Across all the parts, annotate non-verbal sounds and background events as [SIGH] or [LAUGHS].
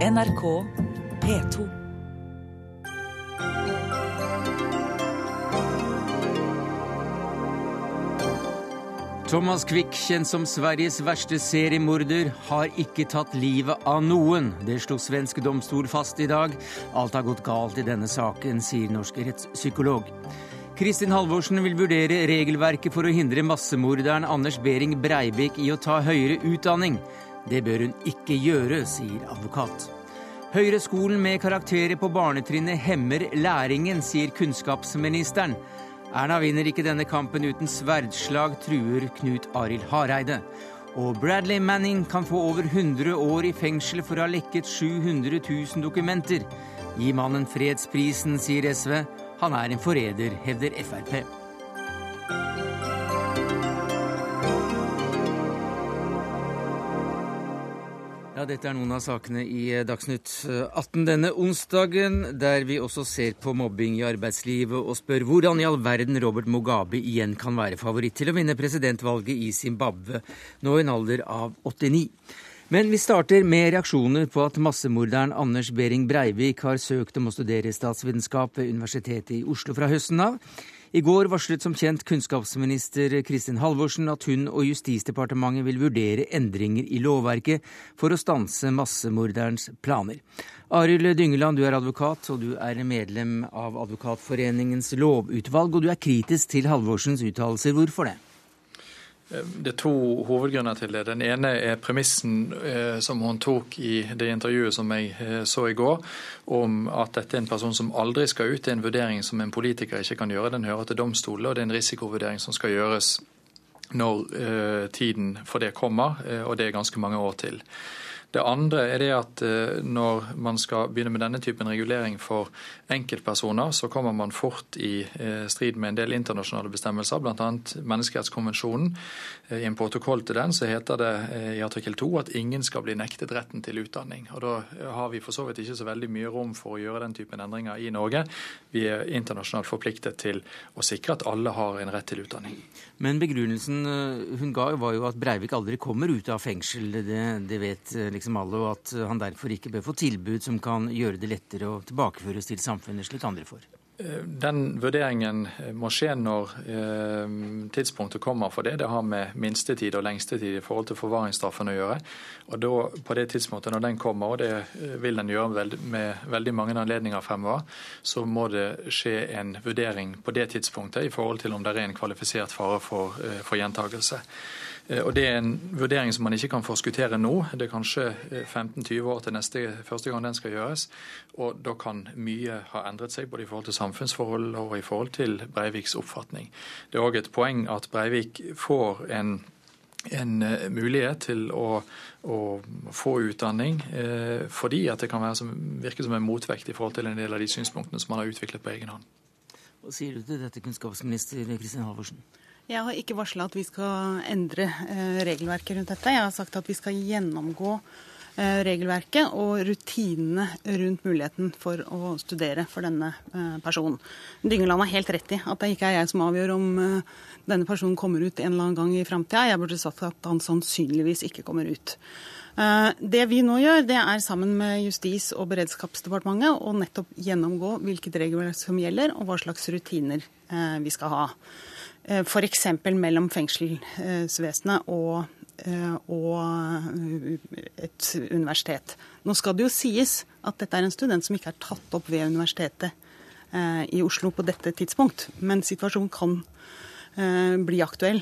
NRK P2. Thomas Quick, kjent som Sveriges verste seriemorder, har ikke tatt livet av noen. Det slo svensk domstol fast i dag. Alt har gått galt i denne saken, sier norsk rettspsykolog. Kristin Halvorsen vil vurdere regelverket for å hindre massemorderen Anders Behring Breivik i å ta høyere utdanning. Det bør hun ikke gjøre, sier advokat. Høyreskolen med karakterer på barnetrinnet hemmer læringen, sier kunnskapsministeren. Erna vinner ikke denne kampen uten sverdslag, truer Knut Arild Hareide. Og Bradley Manning kan få over 100 år i fengsel for å ha lekket 700 000 dokumenter. Gi mannen fredsprisen, sier SV. Han er en forræder, hevder Frp. Ja, Dette er noen av sakene i Dagsnytt 18 denne onsdagen, der vi også ser på mobbing i arbeidslivet og spør hvordan i all verden Robert Mugabe igjen kan være favoritt til å vinne presidentvalget i Zimbabwe, nå i en alder av 89. Men vi starter med reaksjoner på at massemorderen Anders Behring Breivik har søkt om å studere statsvitenskap ved Universitetet i Oslo fra høsten av. I går varslet som kjent kunnskapsminister Kristin Halvorsen at hun og Justisdepartementet vil vurdere endringer i lovverket for å stanse massemorderens planer. Arild Dyngeland, du er advokat, og du er medlem av Advokatforeningens lovutvalg. Og du er kritisk til Halvorsens uttalelser. Hvorfor det? Det er to hovedgrunner til det. Den ene er premissen eh, som hun tok i det intervjuet som jeg eh, så i går, om at dette er en person som aldri skal ut. Det er en vurdering som en politiker ikke kan gjøre. Den hører til domstolene, og det er en risikovurdering som skal gjøres når eh, tiden for det kommer, eh, og det er ganske mange år til. Det andre er det at eh, når man skal begynne med denne typen regulering for enkeltpersoner, så kommer man fort i eh, strid med en del internasjonale bestemmelser, bl.a. menneskerettskonvensjonen. Eh, I en protokoll til den så heter det i artikkel 2 at ingen skal bli nektet retten til utdanning. Og Da har vi for så vidt ikke så veldig mye rom for å gjøre den typen endringer i Norge. Vi er internasjonalt forpliktet til å sikre at alle har en rett til utdanning. Men begrunnelsen hun ga var jo at Breivik aldri kommer ut av fengsel. Det, det vet liksom alle, og at han derfor ikke bør få tilbud som kan gjøre det lettere å tilbakeføres til samfunnet, slik andre får. Den vurderingen må skje når eh, tidspunktet kommer for det. Det har med minstetid og lengstetid i forhold til forvaringsstraffen å gjøre. Og da, På det tidspunktet når den kommer, og det vil den gjøre med, med veldig mange anledninger fremover, så må det skje en vurdering på det tidspunktet i forhold til om det er en kvalifisert fare for, eh, for gjentakelse. Eh, og Det er en vurdering som man ikke kan forskuttere nå. Det er kanskje 15-20 eh, år til neste, første gang den skal gjøres. Og Da kan mye ha endret seg, både i forhold til samfunnsforhold og i forhold til Breiviks oppfatning. Det er òg et poeng at Breivik får en, en eh, mulighet til å, å få utdanning, eh, fordi at det kan som, virke som en motvekt i forhold til en del av de synspunktene som man har utviklet på egen hånd. Hva sier du til dette, kunnskapsminister Kristin Halvorsen? Jeg har ikke varsla at vi skal endre eh, regelverket rundt dette. Jeg har sagt at vi skal gjennomgå eh, regelverket og rutinene rundt muligheten for å studere for denne eh, personen. Dyngeland har helt rett i at det ikke er jeg som avgjør om denne personen kommer ut en eller annen gang i framtida. Jeg burde sagt at han sannsynligvis ikke kommer ut. Det vi nå gjør, det er sammen med Justis- og beredskapsdepartementet å nettopp gjennomgå hvilket regelverk som gjelder, og hva slags rutiner vi skal ha. Eh, F.eks. mellom fengselsvesenet og, eh, og, eh, et universitet. Nå skal det jo sies at dette er en student som ikke er tatt opp ved Universitetet i Oslo på dette tidspunkt, men situasjonen kan bli aktuell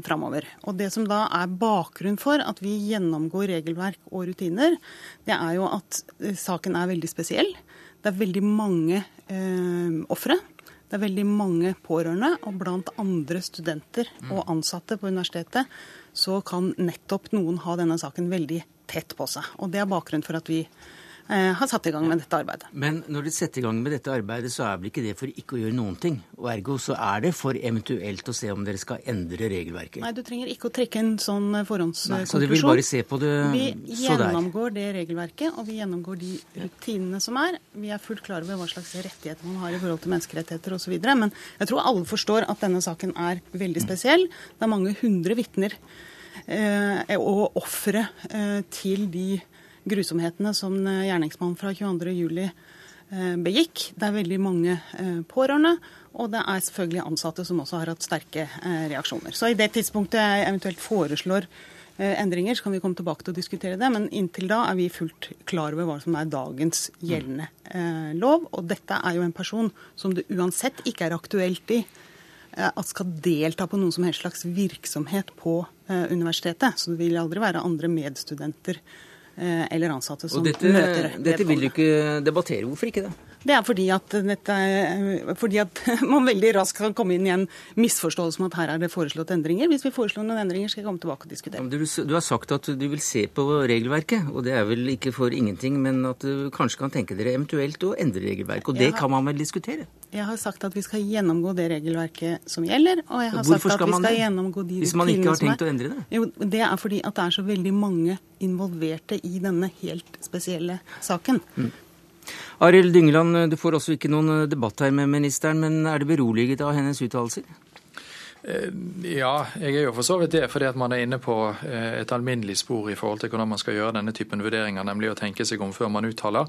framover. Og Det som da er bakgrunn for at vi gjennomgår regelverk og rutiner, det er jo at saken er veldig spesiell. Det er veldig mange eh, ofre. Det er veldig mange pårørende, og blant andre studenter og ansatte på universitetet så kan nettopp noen ha denne saken veldig tett på seg. Og Det er bakgrunnen for at vi har satt i gang med dette arbeidet. Men når de setter i gang med dette arbeidet, så er vel ikke det for ikke å gjøre noen ting? Og ergo så er det for eventuelt å se om dere skal endre regelverket? Nei, du trenger ikke å trekke en sånn forhåndskonklusjon. Så du vil bare se på det så der? vi gjennomgår det regelverket, og vi gjennomgår de rutinene som er. Vi er fullt klar over hva slags rettigheter man har i forhold til menneskerettigheter osv. Men jeg tror alle forstår at denne saken er veldig spesiell. Det er mange hundre vitner eh, og ofre eh, til de grusomhetene som gjerningsmannen fra 22.07 begikk. Det er veldig mange pårørende, og det er selvfølgelig ansatte som også har hatt sterke reaksjoner. Så i det tidspunktet jeg eventuelt foreslår endringer, så kan vi komme tilbake til å diskutere det. Men inntil da er vi fullt klar over hva som er dagens gjeldende lov. Og dette er jo en person som det uansett ikke er aktuelt i Eh, at skal delta på noen som helst slags virksomhet på eh, universitetet. Så det vil aldri være andre medstudenter eh, eller ansatte som dette, møter Dette vil du ikke debattere. Hvorfor ikke det? Det er fordi at, dette, fordi at, [LAUGHS] man veldig raskt kan komme inn i en misforståelse om at her er det foreslått endringer. Hvis vi foreslår noen endringer, skal jeg komme tilbake og diskutere. Du, du, har sagt at du vil se på regelverket, og det er vel ikke for ingenting, men at du kanskje kan tenke dere eventuelt å endre regelverket. Og det har, kan man vel diskutere? Jeg har sagt at vi skal gjennomgå det regelverket som gjelder. Og jeg har Hvorfor sagt at vi skal gjennomgå de Hvis man ikke har tenkt å endre det? Jo, det er fordi at det er så veldig mange involverte i denne helt spesielle saken. Mm. Arild Dyngeland, du får også ikke noen eh, debatt her med ministeren, men er det beroliget av hennes uttalelser? Eh, ja, jeg er jo for så vidt det, fordi at man er inne på eh, et alminnelig spor i forhold til hvordan man skal gjøre denne typen vurderinger, nemlig å tenke seg om før man uttaler,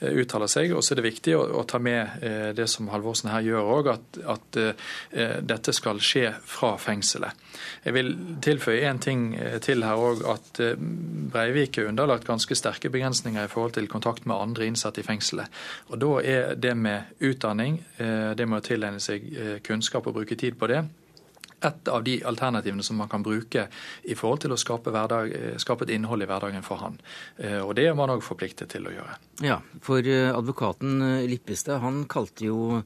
eh, uttaler seg. Og så er det viktig å, å, ta med det som Halvorsen her gjør òg, at, at uh, dette skal skje fra fengselet. Jeg vil tilføye én ting til her òg, at Breivik er underlagt ganske sterke begrensninger i forhold til kontakt med andre innsatte i fengselet. Og Da er det med utdanning, det med å tilegne seg kunnskap og bruke tid på det, et av de alternativene som man kan bruke i forhold til å skape, hverdag, eh, skape et innhold i hverdagen for han. Eh, og det er man òg forpliktet til å gjøre. Ja, for eh, advokaten Lippestad han kalte jo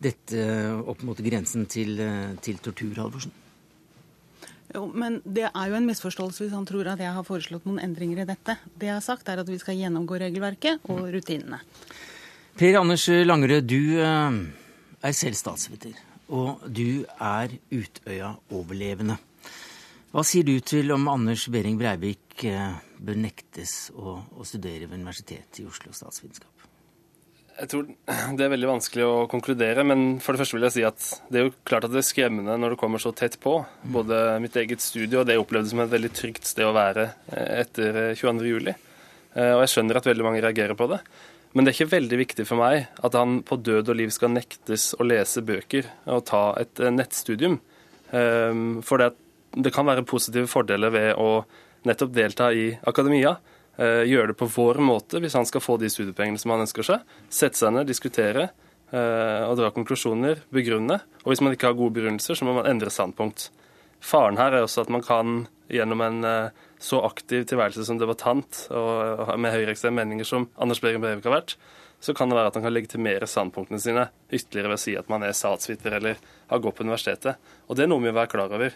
dette opp mot grensen til, til tortur, Halvorsen. Jo, men det er jo en misforståelse hvis han tror at jeg har foreslått noen endringer i dette. Det jeg har sagt, er at vi skal gjennomgå regelverket og rutinene. Per Anders Langerød, du er selv statsviter og du er Utøya-overlevende. Hva sier du til om Anders Behring Breivik eh, bør nektes å, å studere ved Universitetet i Oslo statsvitenskap? Jeg tror Det er veldig vanskelig å konkludere, men for det første vil jeg si at det er jo klart at det er skremmende når det kommer så tett på. Mm. Både mitt eget studie og det jeg opplevde som et veldig trygt sted å være eh, etter 22.07. Eh, og jeg skjønner at veldig mange reagerer på det. Men det er ikke veldig viktig for meg at han på død og liv skal nektes å lese bøker og ta et eh, nettstudium. Ehm, for det, kan være positive fordeler ved å nettopp delta i akademia. Eh, gjøre det på vår måte hvis han skal få de studiepengene som han ønsker seg. Sette seg ned, diskutere eh, og dra konklusjoner, begrunne. Og hvis man ikke har gode begrunnelser, så må man endre standpunkt. Faren her er også at man kan gjennom en så aktiv tilværelse som debattant og med høyreekstreme meninger som Anders Behring Breivik har vært, så kan det være at han kan legitimere standpunktene sine ytterligere ved å si at man er statsviter eller har gått på universitetet. Og det er noe vi må være klar over.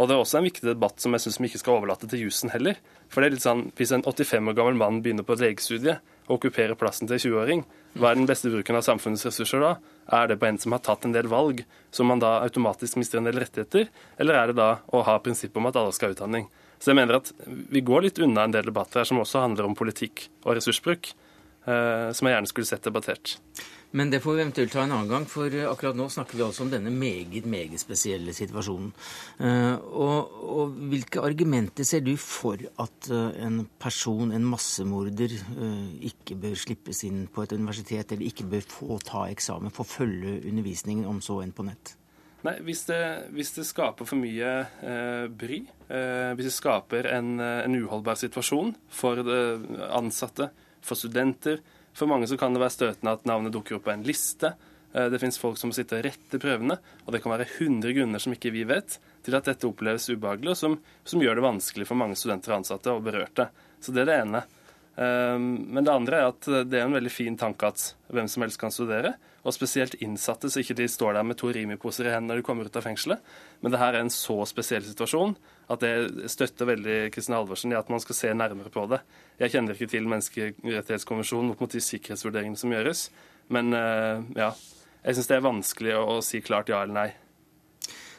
Og det er også en viktig debatt som jeg syns vi ikke skal overlate til jussen heller. For det er litt sånn, Hvis en 85 år gammel mann begynner på et legestudie og okkuperer plassen til en 20-åring, hva er den beste bruken av samfunnets ressurser da? Er det på en som har tatt en del valg, som man da automatisk mister en del rettigheter? Eller er det da å ha prinsippet om at alle skal ha utdanning? Så jeg mener at vi går litt unna en del debatter her som også handler om politikk og ressursbruk, eh, som jeg gjerne skulle sett debattert. Men det får vi eventuelt ta en annen gang, for akkurat nå snakker vi altså om denne meget, meget spesielle situasjonen. Eh, og, og hvilke argumenter ser du for at eh, en person, en massemorder, ikke bør slippes inn på et universitet, eller ikke bør få ta eksamen, få følge undervisningen om så enn på nett? Nei, hvis det, hvis det, skaper for mye eh, bry, eh, hvis det skaper en, eh, en, uholdbar situasjon for ansatte, for studenter For mange så kan det være støtende at navnet dukker opp på en liste. Eh, det finnes folk som må sitte og rette prøvene, og det kan være 100 grunner som ikke vi vet, til at dette oppleves ubehagelig, og som, som gjør det vanskelig for mange studenter og ansatte og berørte. Så det er det ene. Eh, men det andre er at det er en veldig fin tanke at hvem som helst kan studere og spesielt innsatte, så ikke de står der med to Rimi-poser i hendene når de kommer ut av fengselet. Men det her er en så spesiell situasjon at det støtter veldig Kristin Halvorsen i at man skal se nærmere på det. Jeg kjenner ikke til Menneskerettighetskonvensjonen opp mot de sikkerhetsvurderingene som gjøres, men eh, ja, jeg syns det er vanskelig å si klart ja eller nei.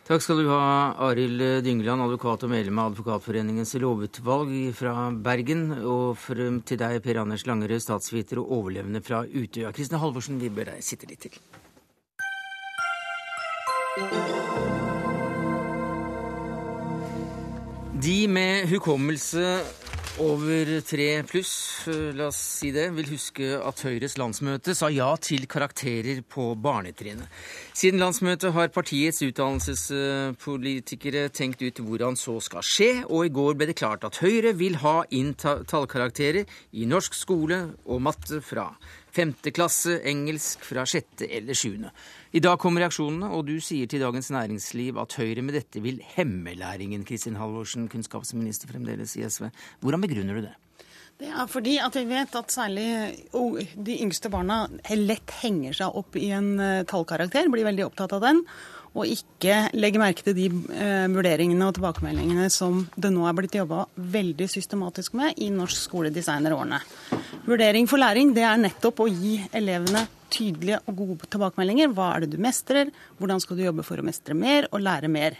Takk skal du ha, Arild Dyngeland, advokat og medlem av Advokatforeningens lovutvalg fra Bergen. Og til deg, Per Anders Langerød, statsviter og overlevende fra Utøya. Kristin Halvorsen, vi bør deg sitte litt til. De med hukommelse over tre pluss, la oss si det, vil huske at Høyres landsmøte sa ja til karakterer på barnetrinnet. Siden landsmøtet har partiets utdannelsespolitikere tenkt ut hvordan så skal skje, og i går ble det klart at Høyre vil ha inn tallkarakterer i norsk skole og matte fra femte klasse, engelsk fra sjette eller sjuende. I dag kommer reaksjonene, og du sier til Dagens Næringsliv at Høyre med dette vil hemme læringen. Kristin Halvorsen, kunnskapsminister fremdeles i SV. Hvordan begrunner du det? Det er fordi at vi vet at særlig de yngste barna lett henger seg opp i en eh, tallkarakter, blir veldig opptatt av den og ikke legge merke til de eh, vurderingene og tilbakemeldingene som det nå er blitt jobba veldig systematisk med i norsk skole de senere årene. Vurdering for læring det er nettopp å gi elevene tydelige og gode tilbakemeldinger. Hva er det du mestrer? Hvordan skal du jobbe for å mestre mer og lære mer?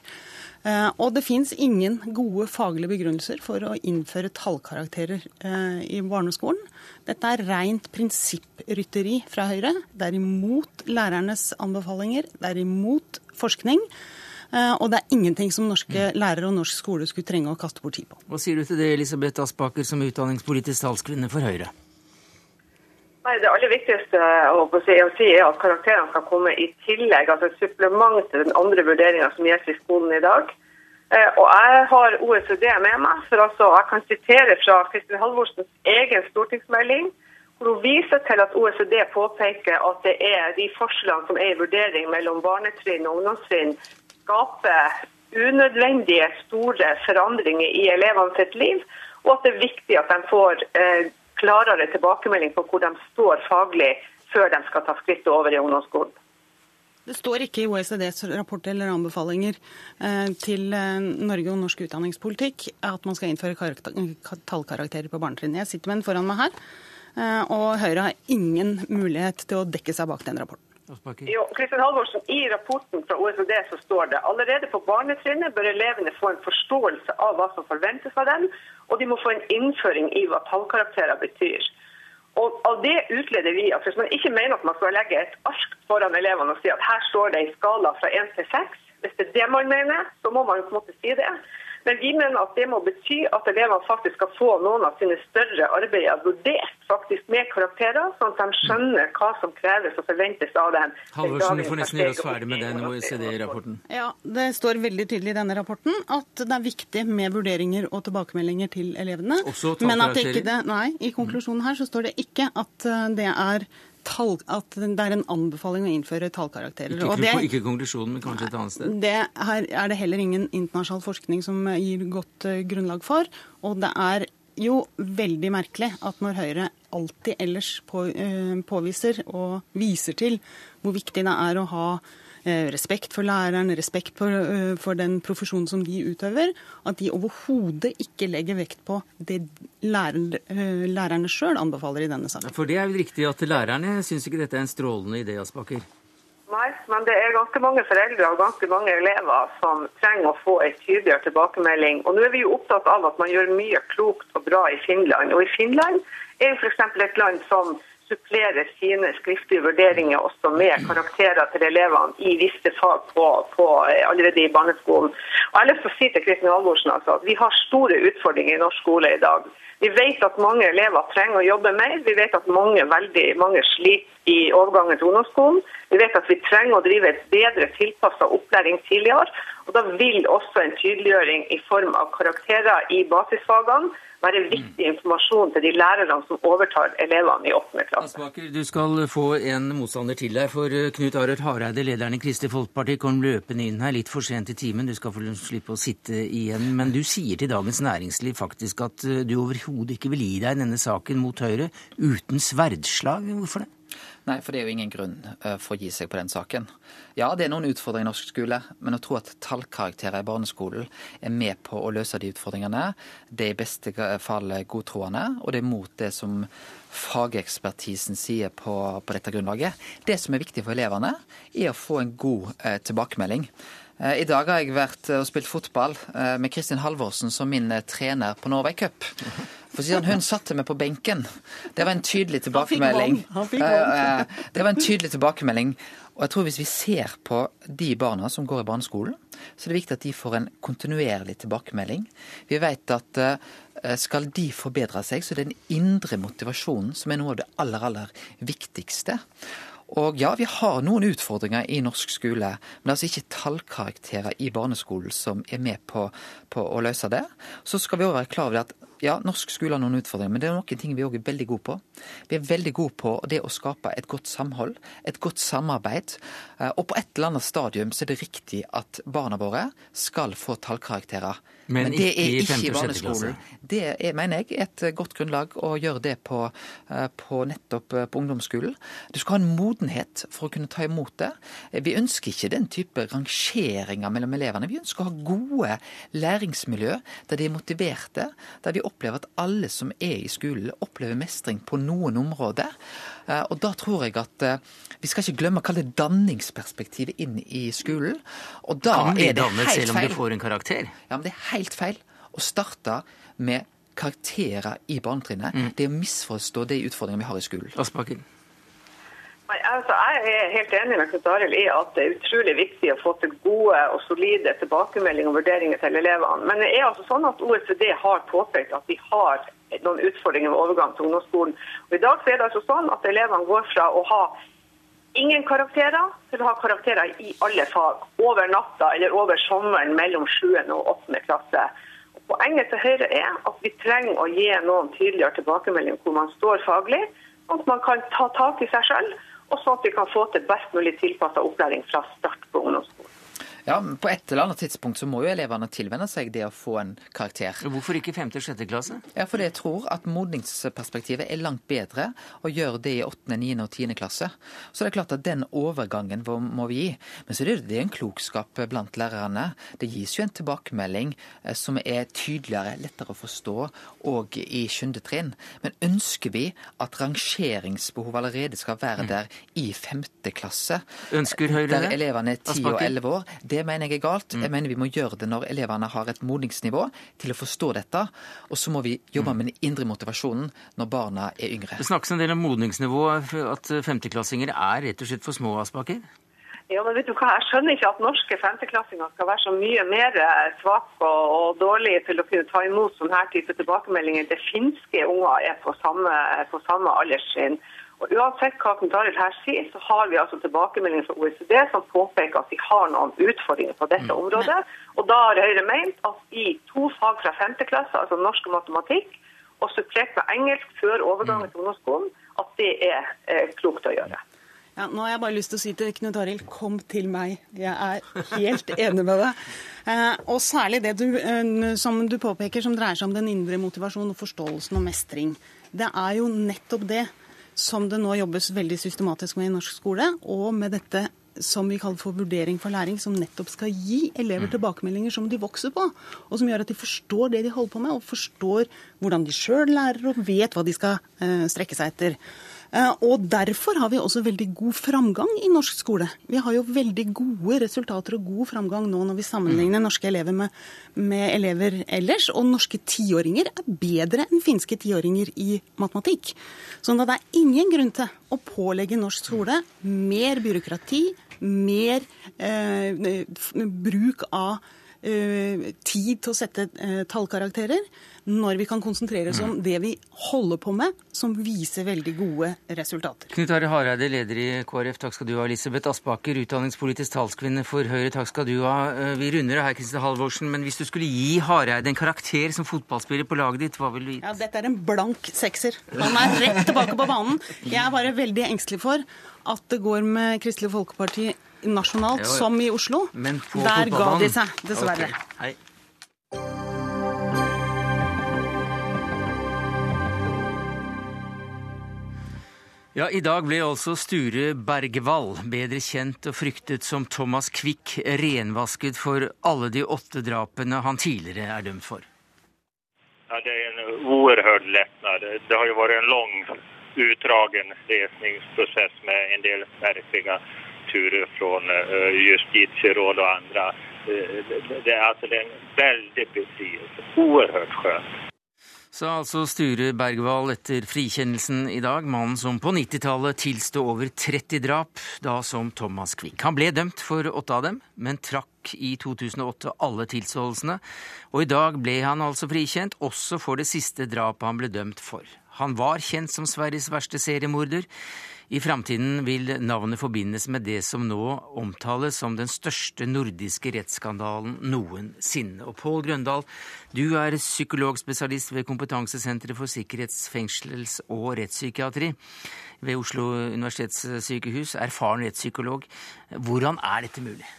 Eh, og det fins ingen gode faglige begrunnelser for å innføre tallkarakterer eh, i barneskolen. Dette er rent prinsipprytteri fra Høyre. Det er imot lærernes anbefalinger. Det er imot forskning. Eh, og det er ingenting som norske lærere og norsk skole skulle trenge å kaste bort tid på. Hva sier du til det, Elisabeth Aspaker, som utdanningspolitisk talskvinne for Høyre? Nei, Det aller viktigste å si, å si er at karakterene skal komme i tillegg, altså et supplement til den andre vurderinga som gjøres i skolen i dag. Eh, og Jeg har OECD med meg, for altså, jeg kan sitere fra Kristin Halvorsens egen stortingsmelding hvor hun viser til at OECD påpeker at det er de forskjellene som er i vurdering mellom barnetrinn og ungdomstrinn, skaper unødvendige store forandringer i elevene sitt liv, og at det er viktig at de får eh, klarere tilbakemelding på hvor de står faglig før de skal ta skrittet over i ungdomsskolen. Det står ikke i OECDs rapport eller anbefalinger eh, til eh, Norge og norsk utdanningspolitikk at man skal innføre tallkarakterer på barnetrinnet. Jeg sitter med den foran meg her. Eh, og Høyre har ingen mulighet til å dekke seg bak den rapporten. Jo, Kristin Halvorsen, I rapporten fra OECD så står det allerede på barnetrinnet bør elevene få en forståelse av hva som forventes av dem, og de må få en innføring i hva tallkarakterer betyr. Og Av det utleder vi at hvis man ikke mener at man skal legge et ark foran elevene og si at her står det en skala fra 1 til 6, hvis det er det man mener, så må man på en måte si det. Men vi mener at det må bety at elevene faktisk skal få noen av sine større arbeider vurdert faktisk med karakterer, sånn at de skjønner hva som kreves og forventes av dem. Halvorsen, du får nesten gjøre oss ferdig med den OECD-rapporten. Ja, Det står veldig tydelig i denne rapporten at det er viktig med vurderinger og tilbakemeldinger til elevene. Også men at det ikke det, nei, i konklusjonen her så står det ikke at eh, det er tall, at det er en anbefaling å innføre tallkarakterer. Ikke, det, ikke, konklusjonen, men kanskje et annet sted? Det her er det heller ingen internasjonal forskning som gir godt uh, grunnlag for. Og det er jo veldig merkelig at når Høyre alltid ellers på, uh, påviser og viser til hvor viktig det er å ha Eh, respekt for læreren, respekt for, eh, for, den profesjonen som de utøver, at de overhodet ikke legger vekt på det lærer, eh, lærerne sjøl anbefaler i denne saken. For det er vel riktig at lærerne syns ikke dette er en strålende idé, Aspaker? Nei, men det er ganske mange foreldre og ganske mange elever som trenger å få en tydeligere tilbakemelding. Og nå er vi jo opptatt av at man gjør mye klokt og bra i Finland. Og i Finland er jo f.eks. et land som supplere sine skriftlige vurderinger også med karakterer til elevene i visse fag på, på, eh, allerede i barneskolen. Og jeg har lyst til å si til Kristin Halvorsen altså, at Vi har store utfordringer i norsk skole i dag. Vi vet at mange elever trenger å jobbe mer. Vi vet at mange, veldig, mange sliter i overgangen til ungdomsskolen. Vi vet at vi trenger å drive et bedre tilpassa opplæring tidligere. Og Da vil også en tydeliggjøring i form av karakterer i basisfagene være viktig informasjon til de lærerne som overtar elevene i 8. klasse. Aspaker, du skal få en motstander til deg, for eh, Knut Arild Hareide, lederen i Kristelig Folkeparti, kom løpende inn her litt for sent i timen. Du skal få slippe å sitte igjen. Men du sier til Dagens Næringsliv faktisk at eh, du overhodet ikke vil gi deg denne saken mot Høyre uten sverdslag. Hvorfor det? Nei, for det er jo ingen grunn eh, for å gi seg på den saken. Ja, det er noen utfordringer i norsk skole, men å tro at tallkarakterer i barneskolen er med på å løse de utfordringene, det er i beste fall godtroende, og det er mot det som fagekspertisen sier på, på dette grunnlaget. Det som er viktig for elevene, er å få en god eh, tilbakemelding. Eh, I dag har jeg vært og spilt fotball med Kristin Halvorsen som min trener på Norway Cup. For siden sånn, Hun satte meg på benken. Det var en tydelig tilbakemelding. Han fikk vann. Det var en tydelig tilbakemelding. Og jeg tror Hvis vi ser på de barna som går i barneskolen, så er det viktig at de får en kontinuerlig tilbakemelding. Vi vet at eh, skal de forbedre seg, så er det den indre motivasjonen som er noe av det aller, aller viktigste. Og ja, vi har noen utfordringer i norsk skole, men det er altså ikke tallkarakterer i barneskolen som er med på, på å løse det. Så skal vi òg være klar over at ja, norsk skole har noen utfordringer, men det er noen ting vi òg er veldig gode på. Vi er veldig gode på det å skape et godt samhold, et godt samarbeid. Eh, og på et eller annet stadium så er det riktig at barna våre skal få tallkarakterer. Men, men det er ikke i barneskolen. Det er, mener jeg, et godt grunnlag å gjøre det på, eh, på nettopp eh, på ungdomsskolen. Du skal ha en modenhet for å kunne ta imot det. Eh, Vi ønsker ikke den type rangeringer mellom elevene. Vi ønsker å ha gode læringsmiljø der de er motiverte, der vi opplever at alle som er i skolen, opplever mestring på noen områder. Eh, Og da tror jeg at eh, vi skal ikke glemme å kalle det danningsperspektivet inn i skolen. Og da Kan vi er det dannet helt selv om feil. du får en karakter. Ja, men det er helt feil å starte med karakterer i barnetrinnet. Mm. Det er å misforstå de utfordringene vi har i skolen. Aspaker. Nei, altså, jeg er helt enig med Knut Arild i at det er utrolig viktig å få til gode og solide tilbakemeldinger og vurderinger til elevene. Men det er altså sånn at OECD har påpekt at vi har noen utfordringer med overgang til ungdomsskolen. Og I dag er det altså sånn at elevene går fra å ha ingen karakterer til å ha karakterer i alle fag over natta eller over sommeren mellom 7. og 8. klasse. Og poenget til Høyre er at vi trenger å gi noen tydeligere tilbakemeldinger hvor man står faglig, at man kan ta tak i seg selv, og sånn at vi kan få til best mulig tilpasset opplæring fra start på ungdomsskolen. Ja, men På et eller annet tidspunkt så må jo elevene tilvenne seg det å få en karakter. Hvorfor ikke 5. og 6. klasse? Ja, fordi jeg tror at modningsperspektivet er langt bedre å gjøre det i 8., 9. og 10. klasse. Så det er klart at den overgangen må- må vi gi. Men så er det, det er en klokskap blant lærerne. Det gis jo en tilbakemelding eh, som er tydeligere, lettere å forstå, og i 7. trinn. Men ønsker vi at rangeringsbehovet allerede skal være der i 5. klasse? Ønsker Høyre Der elevene er 10 og 11 år. Det mener jeg er galt. Jeg mener vi må gjøre det når elevene har et modningsnivå til å forstå dette. Og så må vi jobbe med den indre motivasjonen når barna er yngre. Det snakkes en del om modningsnivå, at femteklassinger er rett og slett for små, Aspaker. Ja, men vet du hva? Jeg skjønner ikke at norske femteklassinger skal være så mye mer svake og, og dårlige til å kunne ta imot sånne her type tilbakemeldinger. Det finske unger er på samme, på samme alderstrinn. Og Uansett hva Knut her sier, så har vi altså tilbakemeldinger fra OECD som påpeker at vi har noen utfordringer på dette området. Og da har Høyre ment at i to fag fra femte klasse, altså norsk og matematikk, og supplert med engelsk før overgangen til ungdomsskolen, at det er eh, klokt å gjøre. Ja, nå har jeg bare lyst til å si til Knut Arild, kom til meg. Jeg er helt enig med deg. Eh, og særlig det du, eh, som du påpeker som dreier seg om den indre motivasjonen og forståelsen og mestring. Det er jo nettopp det som det nå jobbes veldig systematisk med i norsk skole, og med dette som vi kaller for vurdering for læring, som nettopp skal gi elever tilbakemeldinger som de vokser på, og som gjør at de forstår det de holder på med, og forstår hvordan de sjøl lærer og vet hva de skal eh, strekke seg etter. Eh, Og Derfor har vi også veldig god framgang i norsk skole. Vi har jo veldig gode resultater og god framgang nå når vi sammenligner norske elever med, med elever ellers. Og norske tiåringer er bedre enn finske tiåringer i matematikk. Sånn at det er ingen grunn til å pålegge norsk skole mer byråkrati, mer eh, bruk av tid til å sette eh, tallkarakterer, når vi kan konsentrere oss om det vi holder på med, som viser veldig gode resultater. Knut Are Hareide, leder i KrF, takk skal du ha. Elisabeth Aspaker, utdanningspolitisk talskvinne for Høyre, takk skal du ha. Eh, Vi runder av her, Kristin Halvorsen, men hvis du skulle gi Hareide en karakter som fotballspiller på laget ditt, hva ville du gitt? Ja, Dette er en blank sekser. Han er rett tilbake på banen. Jeg er bare veldig engstelig for at det går med Kristelig Folkeparti nasjonalt Jo, jo. som i Oslo. Men på Der ga de seg, dessverre. Okay. Hei. Ja, I dag ble altså Sture Bergwall, bedre kjent og fryktet som Thomas Quick, renvasket for alle de åtte drapene han tidligere er dømt for. Ja, det er en oerhörd lettelse. Det har jo vært en lang, utdragen lesningsprosess med en del märkliga turer fra eh, justitieråd andre. andra. Eh, det, er, altså, en veldig befrielse. Uhørt skjønt. Sa altså Sture Bergwall etter frikjennelsen i dag, mannen som på 90-tallet tilsto over 30 drap, da som Thomas Quick. Han ble dømt for åtte av dem, men trakk i 2008 alle tilståelsene. Og i dag ble han altså frikjent, også for det siste drapet han ble dømt for. Han var kjent som Sveriges verste seriemorder. I framtiden vil navnet forbindes med det som nå omtales som den største nordiske rettsskandalen noensinne. Og Pål Grøndal, du er psykologspesialist ved Kompetansesenteret for sikkerhets-, fengsels- og rettspsykiatri ved Oslo universitetssykehus. Erfaren rettspsykolog. Hvordan er dette mulig?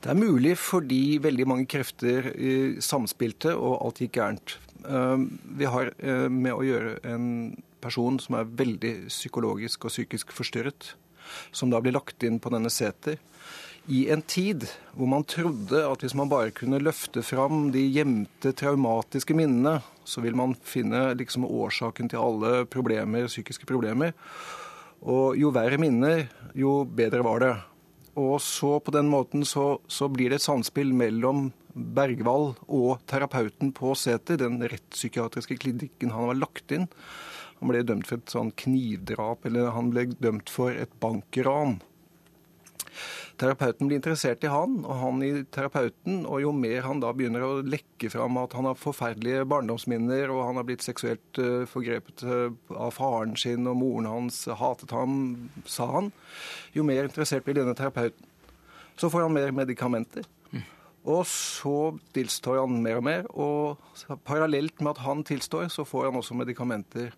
Det er mulig fordi veldig mange krefter samspilte og alt gikk gærent. Eh, vi har eh, med å gjøre en person som er veldig psykologisk og psykisk forstyrret, som da blir lagt inn på denne seter. I en tid hvor man trodde at hvis man bare kunne løfte fram de gjemte traumatiske minnene, så vil man finne liksom årsaken til alle problemer, psykiske problemer. Og jo verre minner, jo bedre var det. Og så på den måten så, så blir det et samspill mellom Bergvall og terapeuten på seter, den rettspsykiatriske klinikken han var lagt inn. Han ble dømt for et sånn knivdrap, eller han ble dømt for et bankran. Terapeuten blir interessert i han, og han i terapeuten. Og jo mer han da begynner å lekke fram at han har forferdelige barndomsminner, og han har blitt seksuelt uh, forgrepet uh, av faren sin, og moren hans hatet ham, sa han, jo mer interessert blir denne terapeuten. Så får han mer medikamenter. Og så tilstår han mer og mer, og parallelt med at han tilstår, så får han også medikamenter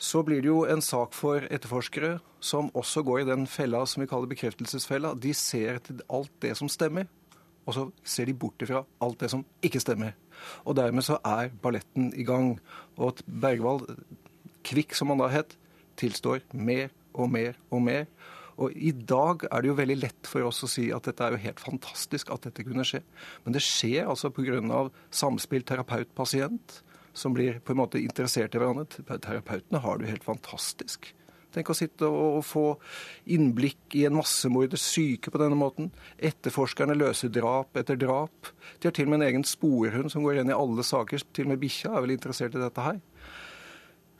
så blir det jo en sak for etterforskere som også går i den fella som vi kaller bekreftelsesfella. De ser etter alt det som stemmer, og så ser de bort ifra alt det som ikke stemmer. Og dermed så er balletten i gang. Og at Bergwall, Kvikk som han da het, tilstår mer og mer og mer. Og i dag er det jo veldig lett for oss å si at dette er jo helt fantastisk at dette kunne skje. Men det skjer altså pga. samspill terapeut-pasient som blir på en måte interessert i hverandre. Terapeutene har det jo helt fantastisk. Tenk å sitte og få innblikk i en massemorders syke på denne måten. Etterforskerne løser drap etter drap. De har til og med en egen sporhund som går inn i alle saker. Til og med bikkja er vel interessert i dette her.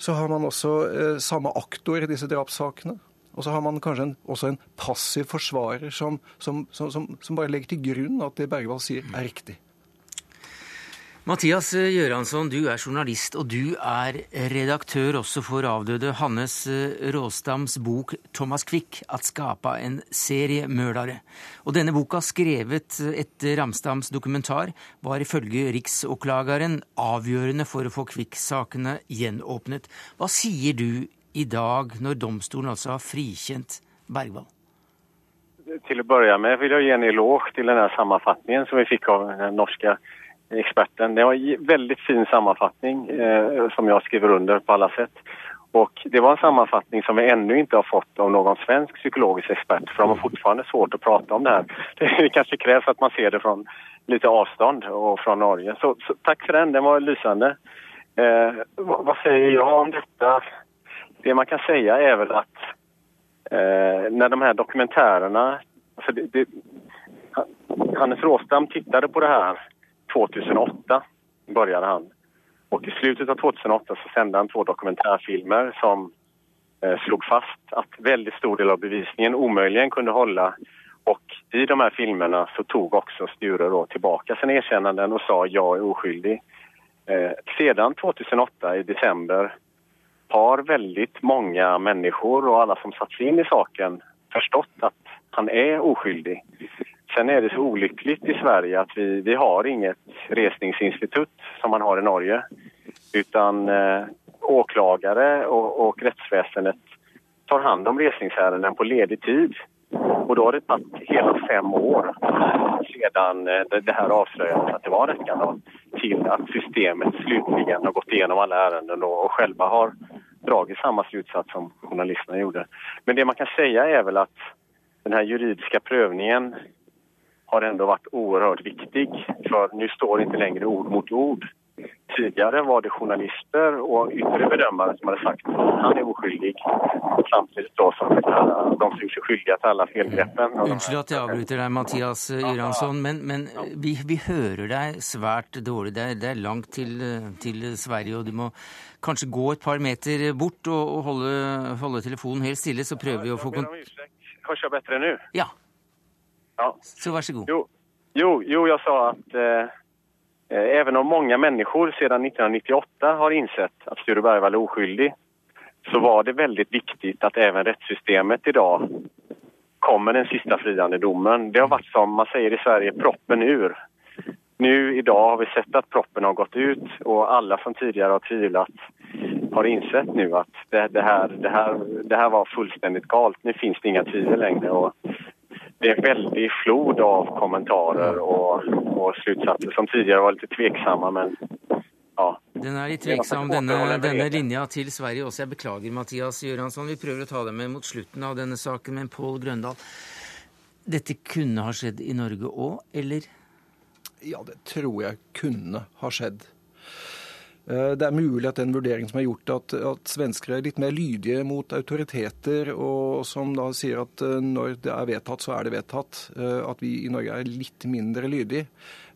Så har man også eh, samme aktor i disse drapssakene. Og så har man kanskje en, også en passiv forsvarer som, som, som, som, bare legger til grunn at det Bergvall sier, er riktig. Mathias Gjøransson, du er journalist, og du er redaktør også for avdøde Hannes Råstams bok 'Thomas Quick at skapa en serie mørdare'. Og denne boka, skrevet etter Ramstams dokumentar, var ifølge Riksåklageren avgjørende for å få Quick-sakene gjenåpnet. Hva sier du i dag, når domstolen altså har frikjent Bergvall? Til å begynne med vil jeg gi en eloge til denne sammenfatningen som vi fikk av den norske experten. Det var en väldigt fin sammanfattning eh, som jag skriver under på alla sätt. Och det var en sammanfattning som vi ännu inte har fått av någon svensk psykologisk expert för de har fortfarande svårt att prata om det här. [LAUGHS] Det kanske krävs att man ser det från lite avstånd och från Norge. Så, så tack för den, den var lysande. Eh, vad, vad, säger jag om detta? Det man kan säga är väl att eh, när de här dokumentärerna... Alltså Hannes Råstam tittade på det här 2008 började han. Och i slutet av 2008 så sände han två dokumentärfilmer som eh, slog fast att väldigt stor del av bevisningen omöjligen kunde hålla. Och i de här filmerna så tog också Sture då tillbaka sina erkännanden och sa jag är oskyldig. Eh, sedan 2008 i december har väldigt många människor och alla som satt in i saken förstått att han är oskyldig. Sen är det så olyckligt i Sverige att vi, vi har inget resningsinstitut som man har i Norge. Utan eh, åklagare och, och rättsväsendet tar hand om resningsärenden på ledig tid. Och då har det tagit hela fem år sedan eh, det, här avslöjades att det var rättsskandal till att systemet slutligen har gått igenom alla ärenden och själva har dragit samma slutsats som journalisterna gjorde. Men det man kan säga är väl att den här juridiska prövningen har ändå varit oerhört viktig. För nu står inte längre ord mot ord Tidligere var det journalister og yttre bedömare som hadde sagt at han er oskyldig. Samtidig då som de som gjorde seg skyldige til alle felgreppen. Unnskyld at jeg avbryter deg, Mathias Juransson, men, men vi, vi, hører deg svært dårlig. Det er, det er langt til, til, Sverige, og du må kanskje gå et par meter bort og, og holde, holde, telefonen helt stille, så prøver vi å få kontakt. Høres jeg bedre nå? Ja. Ja. Så vær så god. Jo, jo, jo jeg sa at eh, Även om mange mennesker siden 1998 har insett at Sture Bergwall er uskyldig, så var det veldig viktig at även rettssystemet i dag kommer den siste friende dommen. Det har vært som man sier i Sverige, proppen ur. Nå i dag har vi sett at proppen har gått ut, og alle som tidligere har tvilet, har innsett nå at det, det, her, det, her, det her var fullstendig galt. Nå finnes det ingen tvil lenger. Og det er veldig flod av kommentarer og, og slutsatser som tidligere var litt tveksomme, men ja. Den er litt tveksam, denne, denne, linja til Sverige også. Jeg beklager, Mathias Gjøransson. Vi prøver å ta det med mot slutten av denne saken, men Pål Grøndal. Dette kunne ha skjedd i Norge òg, eller? Ja, det tror jeg kunne ha skjedd. Eh, det er mulig at den vurderingen som er gjort, at, at svensker er litt mer lydige mot autoriteter, og som da sier at eh, når det er vedtatt, så er det vedtatt. Eh, at vi i Norge er litt mindre lydige.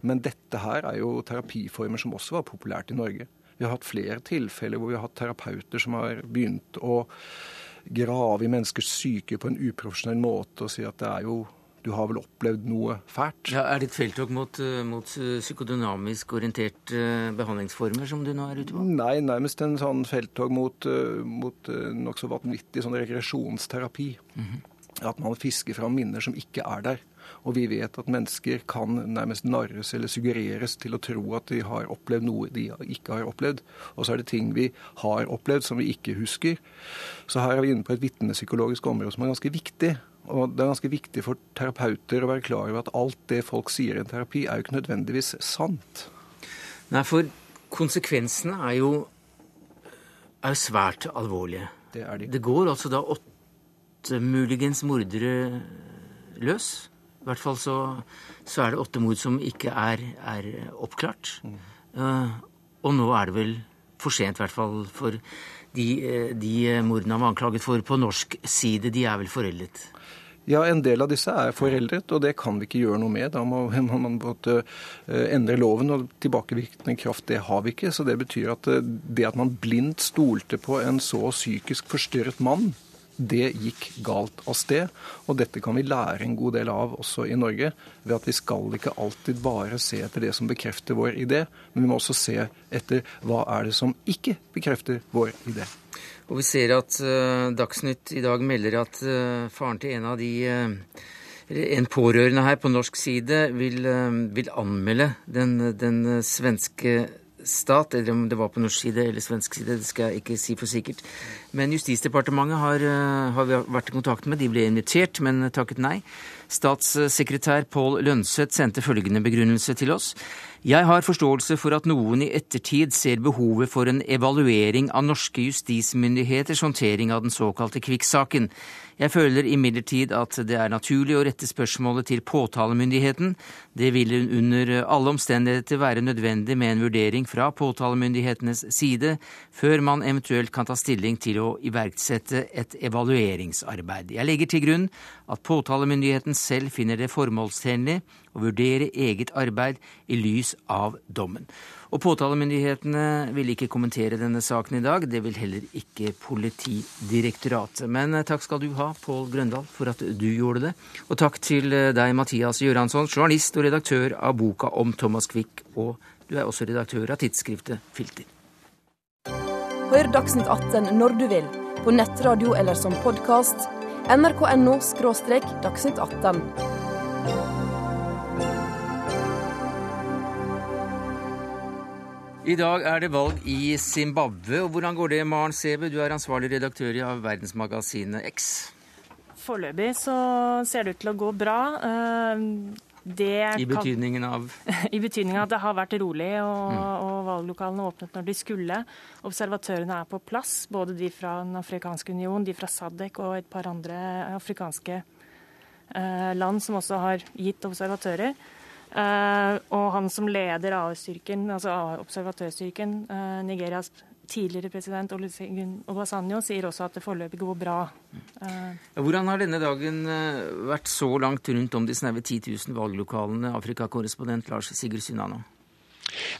Men dette her er jo terapiformer som også var populært i Norge. Vi har hatt flere tilfeller hvor vi har hatt terapeuter som har begynt å grave i menneskers syke på en uprofesjonell måte og si at det er jo du har vel opplevd noe fælt? Ja, Er det et felttog mot, eh, mot eh, psykodynamisk orienterte eh, behandlingsformer som du nå er ute på? Nei, nærmest en sånn felttog mot, mot nokså vanvittig sånn regresjonsterapi. Mm -hmm. At man fisker fram minner som ikke er der. Og vi vet at mennesker kan nærmest narres eller suggereres til å tro at de har opplevd noe de ikke har opplevd. Og så er det ting vi har opplevd som vi ikke husker. Så her er vi inne på et vitnepsykologisk område som er ganske viktig. Og det er ganske viktig for terapeuter å være klar over at alt det folk sier i en terapi, er jo ikke nødvendigvis sant. Nei, for konsekvensene er jo, er svært alvorlige. Det er de. Det går altså da åtte muligens mordere løs. I hvert fall så, så er det åtte mord som ikke er, er oppklart. Mm. Uh, og nå er det vel for sent, i hvert fall for de, eh, de mordene han var anklaget for på norsk side, de er vel foreldet? Ja, en del av disse er foreldret, og det kan vi ikke gjøre noe med. Da må [LAUGHS] man måtte eh, endre loven, og tilbakevirkende kraft det har vi ikke. Så det betyr at eh, det at man blindt stolte på en så psykisk forstyrret mann, det gikk galt av sted. Og dette kan vi lære en god del av også i Norge, ved at vi skal ikke alltid bare se etter det som bekrefter vår idé, men vi må også se etter hva er det som ikke bekrefter vår idé. Og vi ser at uh, Dagsnytt i dag melder at uh, faren til en av de uh, en pårørende her på norsk side vil, vil anmelde den, den, svenske stat, eller om det var på norsk side eller svensk side, det skal jeg ikke si for sikkert. Men Justisdepartementet har, har vi vært i kontakt med. De ble invitert, men takket nei. Statssekretær Pål Lønseth sendte følgende begrunnelse til oss. Jeg har forståelse for at noen i ettertid ser behovet for en evaluering av norske justismyndigheters håndtering av den såkalte Kvikk-saken. Jeg føler imidlertid at det er naturlig å rette spørsmålet til påtalemyndigheten. Det vil under alle omstendigheter være nødvendig med en vurdering fra påtalemyndighetenes side før man eventuelt kan ta stilling til å iverksette et evalueringsarbeid. Jeg legger til grunn at påtalemyndigheten selv finner det formålstjenlig å vurdere eget arbeid i lys av dommen. Og Påtalemyndighetene vil ikke kommentere denne saken i dag. Det vil heller ikke Politidirektoratet. Men eh, takk skal du ha, Pål Grøndal, for at du gjorde det. Og takk til eh, deg, Mathias Gjøransson, journalist og redaktør av boka om Thomas Quick. Og du er også redaktør av tidsskriftet Filter. Hør Dagsnytt 18 når du vil, på nettradio eller som podkast. nrk.no – dagsnytt 18. I dag er det valg i Zimbabwe. og Hvordan går det, Maren Sebe? Du er ansvarlig redaktør i verdensmagasinet X. Foreløpig så ser det ut til å gå bra. Eh, det I betydningen av? [LAUGHS] I betydningen av at det har vært rolig, og, mm. og valglokalene åpnet når de skulle. Observatørene er på plass, både de fra Den afrikanske union, de fra SADC og et par andre afrikanske eh, land som også har gitt observatører. Uh, og han som leder AU-styrken, altså observatørstyrken, uh, Nigerias tidligere president Olusegun Obasanyo sier også at det foreløpig går bra. Uh, Hvordan har denne dagen vært så langt rundt om de snaue 10 000 valglokalene, Afrikakorrespondent Lars Sigurd Sunnano?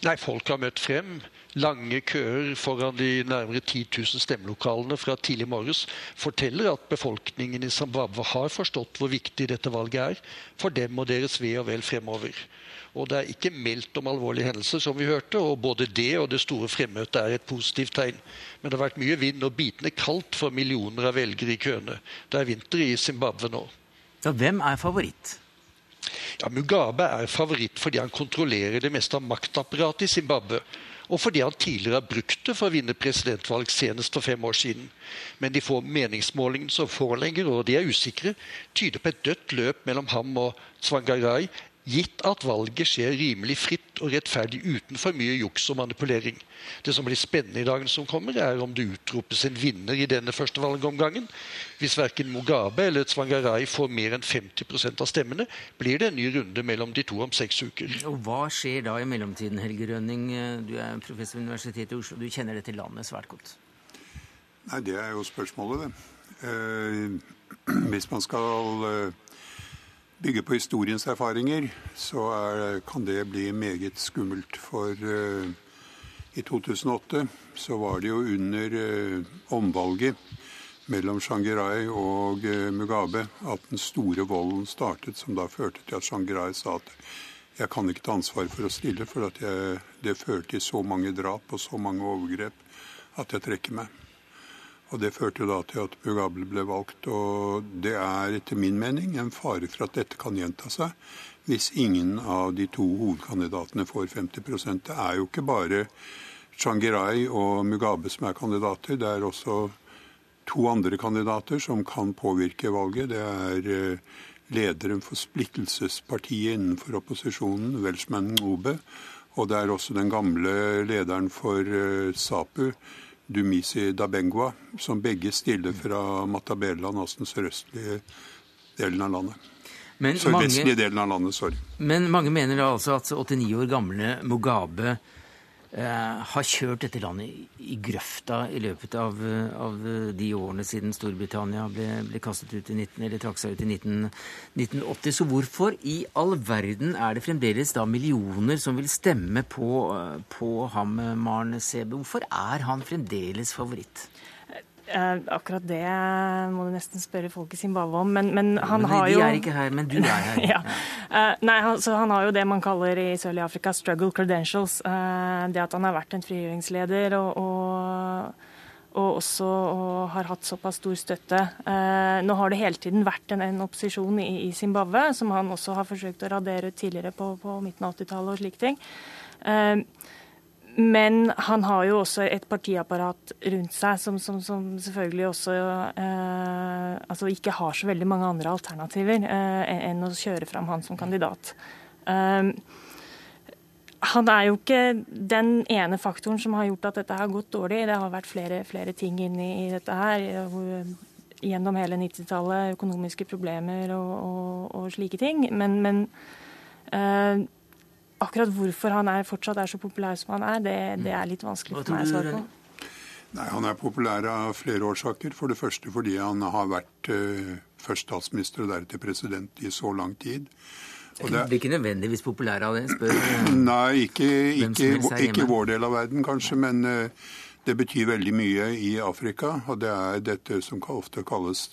Nei, folk har møtt frem. Lange køer foran de nærmere 10 000 stemmelokalene fra tidlig morges forteller at befolkningen i Zimbabwe har forstått hvor viktig dette valget er for dem og deres ve og vel fremover. Og det er ikke meldt om alvorlige hendelser, som vi hørte, og både det og det store fremmøtet er et positivt tegn. Men det har vært mye vind og bitende kaldt for millioner av velgere i køene. Det er vinter i Zimbabwe nå. Så hvem er favoritt? Ja, Mugabe er favoritt fordi han kontrollerer det meste av maktapparatet i Zimbabwe. Og fordi han tidligere har brukt det for å vinne presidentvalg senest for fem år siden. Men de få meningsmålingene som foreligger, og de er usikre, tyder på et dødt løp mellom ham og Tsvangarai gitt at valget skjer rimelig fritt og rettferdig uten for mye juks og manipulering. Det som blir spennende i dagen som kommer, er om det utropes en vinner i denne første valgomgangen. Hvis verken Mugabe eller Tsvangarai får mer enn 50% av stemmene, blir det en ny runde mellom de to om seks uker. Og Hva skjer da i mellomtiden, Helge Rønning? Du er professor ved Universitetet i Oslo. Du kjenner dette landet svært godt. Nei, det er jo spørsmålet, det. Eh, [CLEARS THROAT] hvis man skal eh, bygger på historiens erfaringer, så er, kan det bli meget skummelt. For uh, i 2008 så var det jo under uh, omvalget mellom Shangirai og uh, Mugabe at den store volden startet, som da førte til at Shangirai sa at jeg kan ikke ta ansvar for å stille, for jeg, det førte til så mange drap og så mange overgrep at jeg trekker meg. Og Det førte da til at Mugabe ble valgt. og Det er etter min mening en fare for at dette kan gjenta seg hvis ingen av de to hovedkandidatene får 50 Det er jo ikke bare Changirai og Mugabe som er kandidater. Det er også to andre kandidater som kan påvirke valget. Det er eh, lederen for splittelsespartiet innenfor opposisjonen, Welshman Ngobe. Og det er også den gamle lederen for eh, SAPU, Dumisi Dabengwa, som begge stiller fra Matabeland, altså den sørøstlige delen av landet. Sørvestlige delen av landet, sorry. Men mange mener da altså at 89 år gamle Mugabe har kjørt dette landet i grøfta i løpet av, av de årene siden Storbritannia ble, ble, kastet ut i 19, eller trakk seg ut i 19, 1980. Så hvorfor i all verden er det fremdeles da millioner som vil stemme på, på ham, Maren Sebe? Hvorfor er han fremdeles favoritt? Uh, akkurat det må du nesten spørre folk i Zimbabwe om. Men, men han men har jo De er ikke her, men du er her. [LAUGHS] ja. eh, nei, han, så han har jo det man kaller i Sørlige Afrika 'struggle credentials'. Eh, det at han har vært en frigjøringsleder og, og, og også og har hatt såpass stor støtte. nå har det hele tiden vært en, en opposisjon i Zimbabwe, som han også har forsøkt å radere ut tidligere på, på midten av 80-tallet og slike ting. Men han har jo også et partiapparat rundt seg som, som, som selvfølgelig også eh, altså ikke har så veldig mange andre alternativer eh, enn å kjøre fram han som kandidat. Eh, han er jo ikke den ene faktoren som har gjort at dette har gått dårlig. Det har vært flere, flere ting inni i dette her. Gjennom hele 90-tallet, økonomiske problemer og, og, og, slike ting. Men, men eh, akkurat hvorfor han er, fortsatt er så populær som han er, det, det er litt vanskelig for meg å svare på. Nei, Han er populær av flere årsaker. For det første fordi han har vært uh, først statsminister og deretter president i så lang tid. Og det blir ikke nødvendigvis populær av det? spør [CLEARS THROAT] Nei, ikke, ikke, ikke vår del av verden kanskje, men uh, det betyr veldig mye i Afrika. Og det er dette som ofte kalles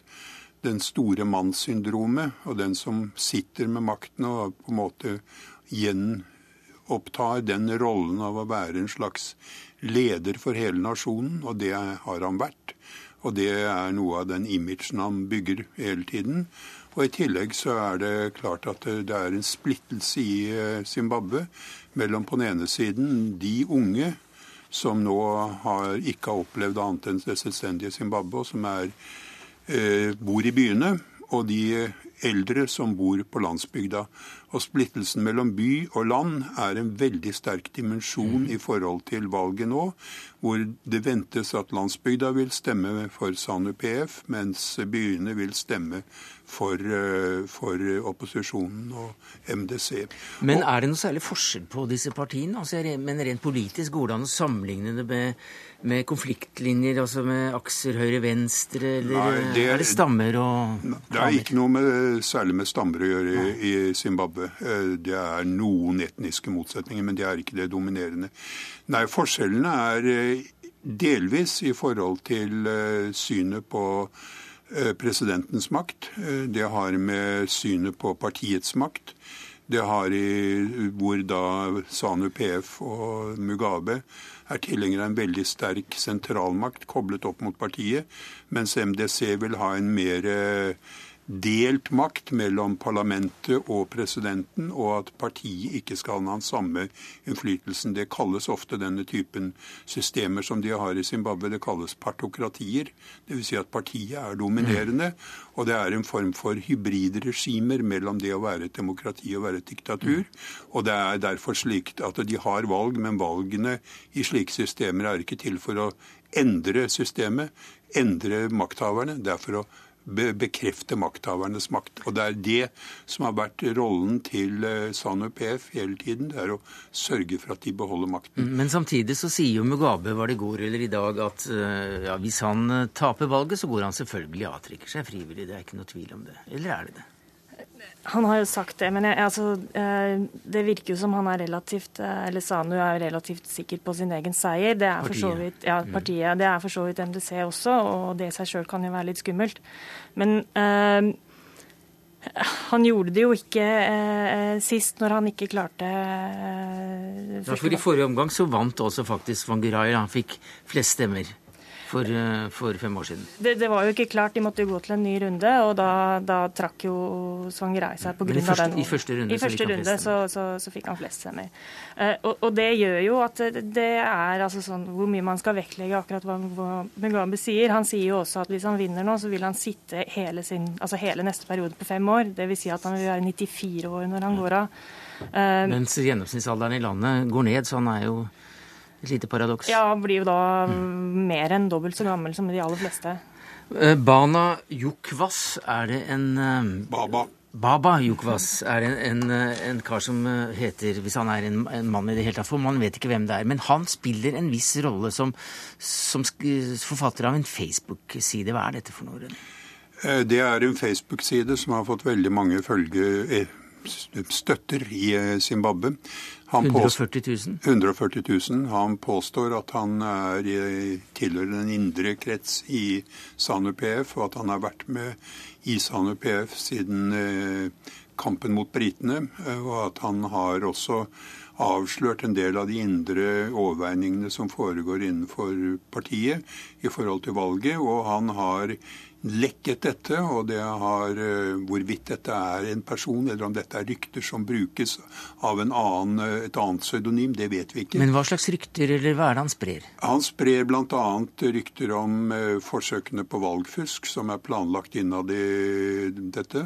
den store mannssyndromet, og den som sitter med makten og på en måte gjen opptar den rollen av å være en slags leder for hele nasjonen, og det har han vært. Og det er noe av den imagen han bygger hele tiden. Og i tillegg så er det klart at det er en splittelse i eh, Zimbabwe mellom på den ene siden de unge som nå har, ikke har opplevd annet enn det selvstendige Zimbabwe, og som er, eh, bor i byene, og de eldre som bor på landsbygda. Og splittelsen mellom by og land er en veldig sterk dimensjon i forhold til valget nå. hvor det ventes at landsbygda vil stemme for SANU PF, mens byene vil stemme for, eh, for opposisjonen og MDC. Men er det noe særlig forskjell på disse partiene? Altså, men rent politisk går det an å sammenligne det med, med konfliktlinjer, altså med akser høyre-venstre, eller Nei, det er, det stammer og Det er ikke noe med, særlig med stammer å gjøre i Zimbabwe. Eh, det er noen etniske motsetninger, men det er ikke det dominerende. Nei, forskjellene er eh, delvis i forhold til synet på Eh, presidentens makt. Eh, det har med synet på partiets makt. Det har i hvor da SANU PF og Mugabe er tilhenger av en veldig sterk sentralmakt koblet opp mot partiet, mens MDC vil ha en mer delt makt mellom parlamentet og presidenten, og at partiet ikke skal ha den samme innflytelsen. Det kalles ofte denne typen systemer som de har i Zimbabwe, det kalles partokratier. Dvs. Si at partiet er dominerende, og det er en form for hybridregimer mellom det å være et demokrati og være et diktatur. Og det er derfor slikt at de har valg, men valgene i slike systemer er ikke til for å endre systemet, endre makthaverne. Det er for å bekrefte makthavernes makt. Og Det er det som har vært rollen til eh, SANU PF hele tiden. Det er å sørge for at de beholder makten. Men samtidig så sier jo Mugabe var det går eller i dag at eh, ja, hvis han eh, taper valget, så går han selvfølgelig og avtrekker seg frivillig. Det er ikke noe tvil om det. Eller er det det? Han har jo sagt det, men jeg, altså, eh, det virker jo som han er relativt eh, eller Sanu er relativt sikker på sin egen seier. Det er for så vidt, ja, mm. partiet, det er for så vidt MDC også, og det i seg sjøl kan jo være litt skummelt. Men eh, han gjorde det jo ikke eh, sist, når han ikke klarte eh, ja, for I forrige omgang så vant også faktisk Van Guray. Han fikk flest stemmer for, eh, for fem år siden? Det, det, var jo ikke klart. De måtte jo gå til en ny runde, og da, da trakk jo Svangerei seg pga. den. I første runde, I første runde så, så, så, fikk han flest stemmer. Uh, og, og, det gjør jo at det er altså sånn hvor mye man skal vektlegge akkurat hva, hva Mugabe sier. Han sier jo også at hvis han vinner nå, så vil han sitte hele, sin, altså hele neste periode på fem år. Dvs. Si at han vil være 94 år når han går av. Uh, Mens gjennomsnittsalderen i landet går ned, så han er jo et lite paradoks. Ja, blir jo da mm. mer enn dobbelt så gammel som de aller fleste. Eh, Bana Jukvas, er det en eh, Baba. Baba Jukvas er en, en, eh, en, kar som heter Hvis han er en, en, mann i det hele tatt, for man vet ikke hvem det er. Men han spiller en viss rolle som, som forfatter av en Facebook-side. Hva er dette for noe? Det er en Facebook-side som har fått veldig mange følge, støtter i Zimbabwe. 140 000? 140 000. Han påstår at han er, tilhører den indre krets i SANU PF, og at han har vært med i SANU PF siden eh, kampen mot britene. Eh, og at han har også avslørt en del av de indre overveiningene som foregår innenfor partiet i forhold til valget. Og han har lekket dette, og det har eh, hvorvidt dette er en person eller om dette er rykter som brukes av annen, eh, et annet pseudonym, det vet vi ikke. Men hva slags rykter, eller hva er det han sprer? Han sprer bl.a. rykter om eh, forsøkene på valgfusk som er planlagt innad i dette.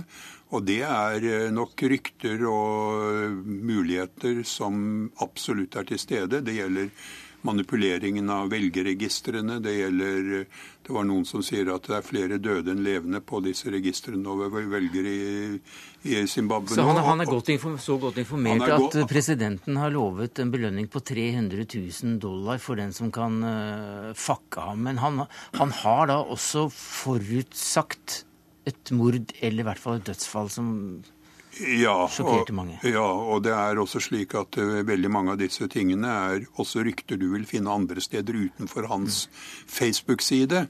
Og det er nok rykter og muligheter som absolutt er til stede. Det gjelder manipuleringen av velgerregistrene. Det gjelder Det var noen som sier at det er flere døde enn levende på disse registrene over velgere i, i Zimbabwe. Så han, han er godt så godt informert at presidenten har lovet en belønning på 300 000 dollar for den som kan uh, fakke ham. Men han, han har da også forutsagt et mord, eller i hvert fall et dødsfall, som ja, og, ja, og det er også slik at uh, veldig mange av disse tingene er også rykter du vil finne andre steder utenfor hans mm. Facebook-side.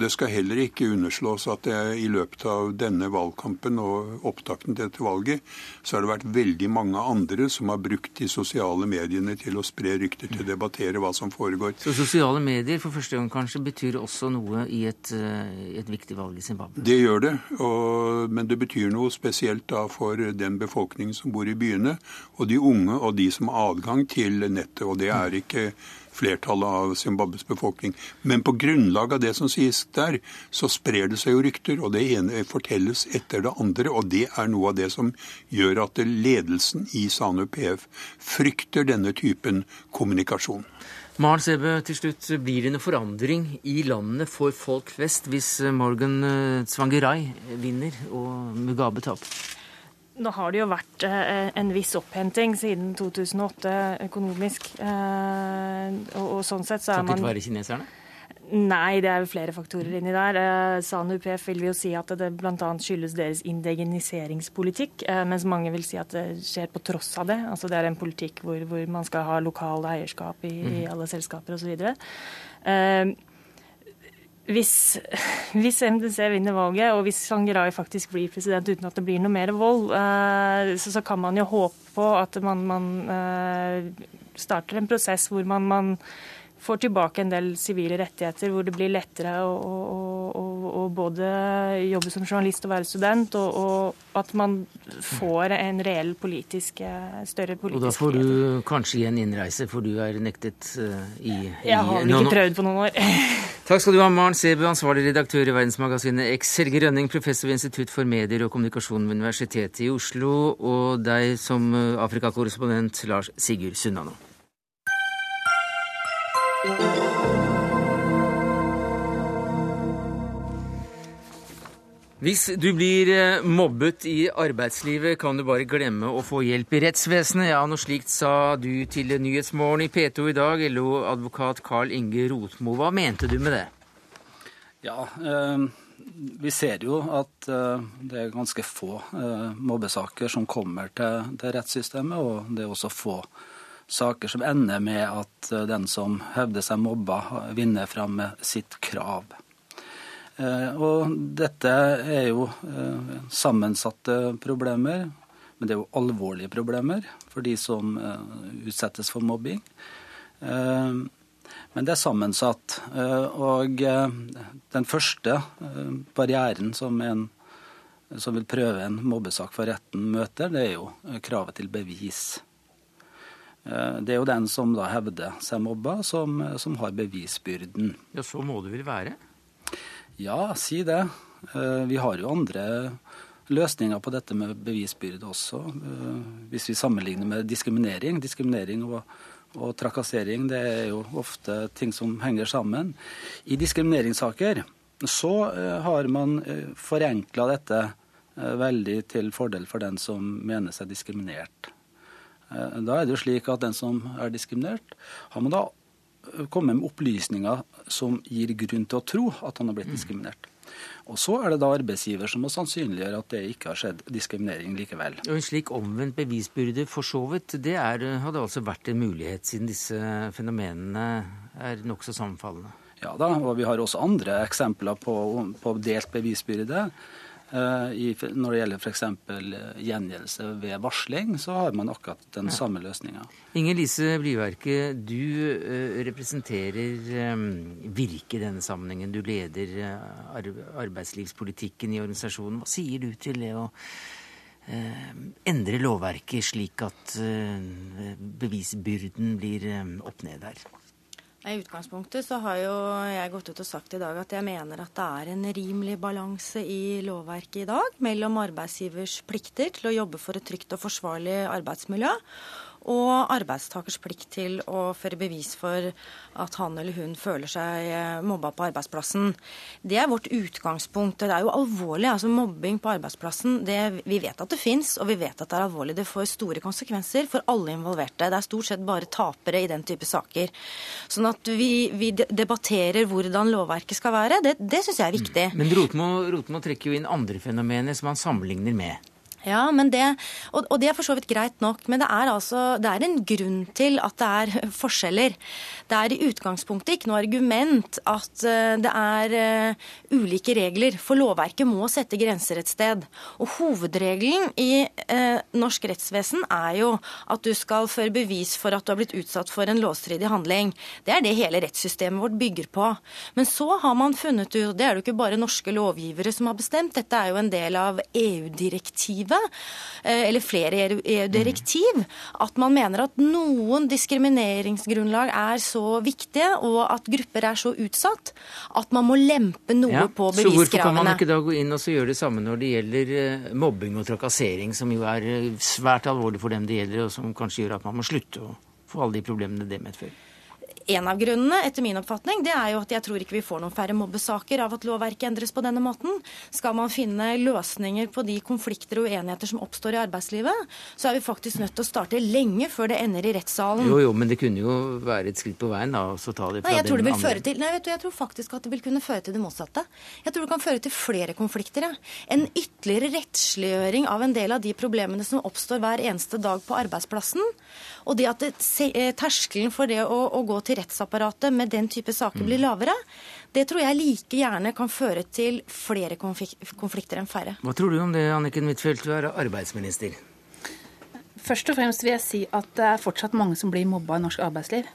Det skal heller ikke underslås at det, i løpet av denne valgkampen og opptakten til dette valget, så har det vært veldig mange andre som har brukt de sosiale mediene til å spre rykter, til å debattere hva som foregår. Så sosiale medier for første gang kanskje betyr også noe i et, uh, et viktig valg i Zimbabwe? Det gjør det, og, men det betyr noe spesielt da for den befolkningen som bor i byene, og de unge og de som har adgang til nettet. Og det er ikke flertallet av Zimbabwes befolkning. Men på grunnlag av det som sies der, så sprer det seg jo rykter, og det ene fortelles etter det andre. Og det er noe av det som gjør at ledelsen i SANU PF frykter denne typen kommunikasjon. Maren Sebe, til slutt, blir det noe forandring i landet for folk flest hvis Morgan Tsvangirai vinner og Mugabe taper? Nå har det jo vært eh, en viss opphenting siden 2008 økonomisk. Eh, og, og sånn sett så er man Takket være kineserne? Nei, det er jo flere faktorer inni der. Eh, SAN UPF vil jo si at det bl.a. skyldes deres indigeniseringspolitikk, eh, mens mange vil si at det skjer på tross av det. Altså Det er en politikk hvor, hvor man skal ha lokal eierskap i, i alle selskaper osv. Eh, hvis, hvis, MDC vinner valget, og hvis Sangerai faktisk blir president uten at det blir noe mer vold, eh, så, så, kan man jo håpe på at man, man eh, starter en prosess hvor man, man får tilbake en del sivile rettigheter, hvor det blir lettere å, å, å, å, både jobbe som journalist og være student, og, og at man får en reell politisk, eh, større politisk Og da får du kanskje igjen innreise, for du er nektet uh, i, i Jeg har vel ikke prøvd på noen år. [LAUGHS] Takk skal du ha, Maren Sebe, ansvarlig redaktør i verdensmagasinet X, Helge Rønning, professor ved Institutt for medier og kommunikasjon ved Universitetet i Oslo, og deg som eh, Afrikakorrespondent, Lars Sigurd Sunnano. Hvis du blir eh, mobbet i arbeidslivet, kan du bare glemme å få hjelp i rettsvesenet. Ja, noe slikt sa du til Nyhetsmorgen i P2 i dag, LO-advokat Carl Inge Rotmo. Hva mente du med det? Ja, eh, vi ser jo at eh, det er ganske få mobbesaker som kommer til, rettssystemet, og det er også få saker som ender med at den som hevder seg mobba, vinner fram med sitt krav. Eh, og dette er jo eh, sammensatte problemer, men det er jo alvorlige problemer for de som utsettes for mobbing. Men det er sammensatt. Og den første barrieren som en som vil prøve en mobbesak for retten møter, det er jo kravet til bevis. Eh, det er jo den som da hevder seg mobba, som, som har bevisbyrden. Ja, Så må det vel være? Ja, si det. Eh, vi har jo andre løsninger på dette med bevisbyrde også. Eh, hvis vi sammenligner med diskriminering. Diskriminering og, og trakassering det er jo ofte ting som henger sammen. I diskrimineringssaker så har man forenkla dette veldig til fordel for den som mener seg diskriminert. Eh, da er det jo slik at den som er diskriminert, har man da kommet med opplysninger som gir grunn til å tro at han har blitt mm. diskriminert. Og Så er det da arbeidsgiver som må sannsynliggjøre at det ikke har skjedd diskriminering likevel. Og En slik omvendt bevisbyrde for så vidt, det er, hadde altså vært en mulighet, siden disse fenomenene er nokså sammenfallende? Ja da, og vi har også andre eksempler på, på delt bevisbyrde. Eh, når det gjelder f.eks. Eh, gjengjeldelse ved varsling, så har man akkurat den ja. samme løsninga. Inger Lise Blyverke, du eh, representerer Virke i denne sammenhengen. Du leder arbeidslivspolitikken i organisasjonen. Hva sier du til det å endre lovverket slik at bevisbyrden blir opp ned her? I utgangspunktet så har jo jeg gått ut og sagt i dag at jeg mener at det er en rimelig balanse i lovverket i dag mellom arbeidsgivers plikter til å jobbe for et trygt og forsvarlig arbeidsmiljø og arbeidstakers plikt til å føre bevis for at han eller hun føler seg eh, mobba på arbeidsplassen. Det er vårt utgangspunkt. Det er jo alvorlig. altså Mobbing på arbeidsplassen, det, vi vet at det fins, og vi vet at det er alvorlig. Det får store konsekvenser for alle involverte. Det er stort sett bare tapere i den type saker. Sånn at vi, vi debatterer hvordan lovverket skal være, det, det syns jeg er viktig. Men Rotmo, Rotmo trekker jo inn andre fenomener som han sammenligner med. Ja, det, og, det er for så vidt greit nok, men det er, altså, det er en grunn til at det er [LAUGHS] forskjeller. Det er i utgangspunktet ikke noe argument at uh, det er uh, ulike regler, for lovverket må sette grenser et sted. Og Hovedregelen i uh, norsk rettsvesen er jo at du skal føre bevis for at du har blitt utsatt for en lovstridig handling. Det er det hele rettssystemet vårt bygger på. Men så har man funnet ut, og det er det jo ikke bare norske lovgivere som har bestemt, dette er jo en del av EU-direktivet direktivet, eh, eller flere EU-direktiv, at man mener at noen diskrimineringsgrunnlag er så viktige, og at grupper er så utsatt, at man må lempe noe ja, på beviskravene. Så hvorfor kan man ikke da gå inn og gjøre det samme når det gjelder eh, mobbing og trakassering, som jo er eh, svært alvorlig for dem det gjelder, og som kanskje gjør at man må slutte å få alle de problemene det medfører? En av grunnene etter min oppfatning, det er jo at jeg tror ikke vi får noen færre mobbesaker av at lovverket endres på denne måten. Skal man finne løsninger på de konflikter og uenigheter som oppstår i arbeidslivet, så er vi faktisk nødt til å starte lenge før det ender i rettssalen. Jo, jo, men det kunne jo være et skritt på veien, da, så ta det fra Nei, jeg tror det vil andre. føre til, nei, vet du, jeg tror faktisk at det vil kunne føre til det motsatte. Jeg tror det kan føre til flere konflikter. Ja. En ytterligere rettsliggjøring av en del av de problemene som oppstår hver eneste dag på arbeidsplassen. Og det at det, eh, terskelen for det å, å gå til rettsapparatet med den type saker blir lavere, det tror jeg like gjerne kan føre til flere konflik konflikter enn færre. Hva tror du om det, Anniken Huitfeldt, du er arbeidsminister? Først og fremst vil jeg si at det er fortsatt mange som blir mobba i norsk arbeidsliv.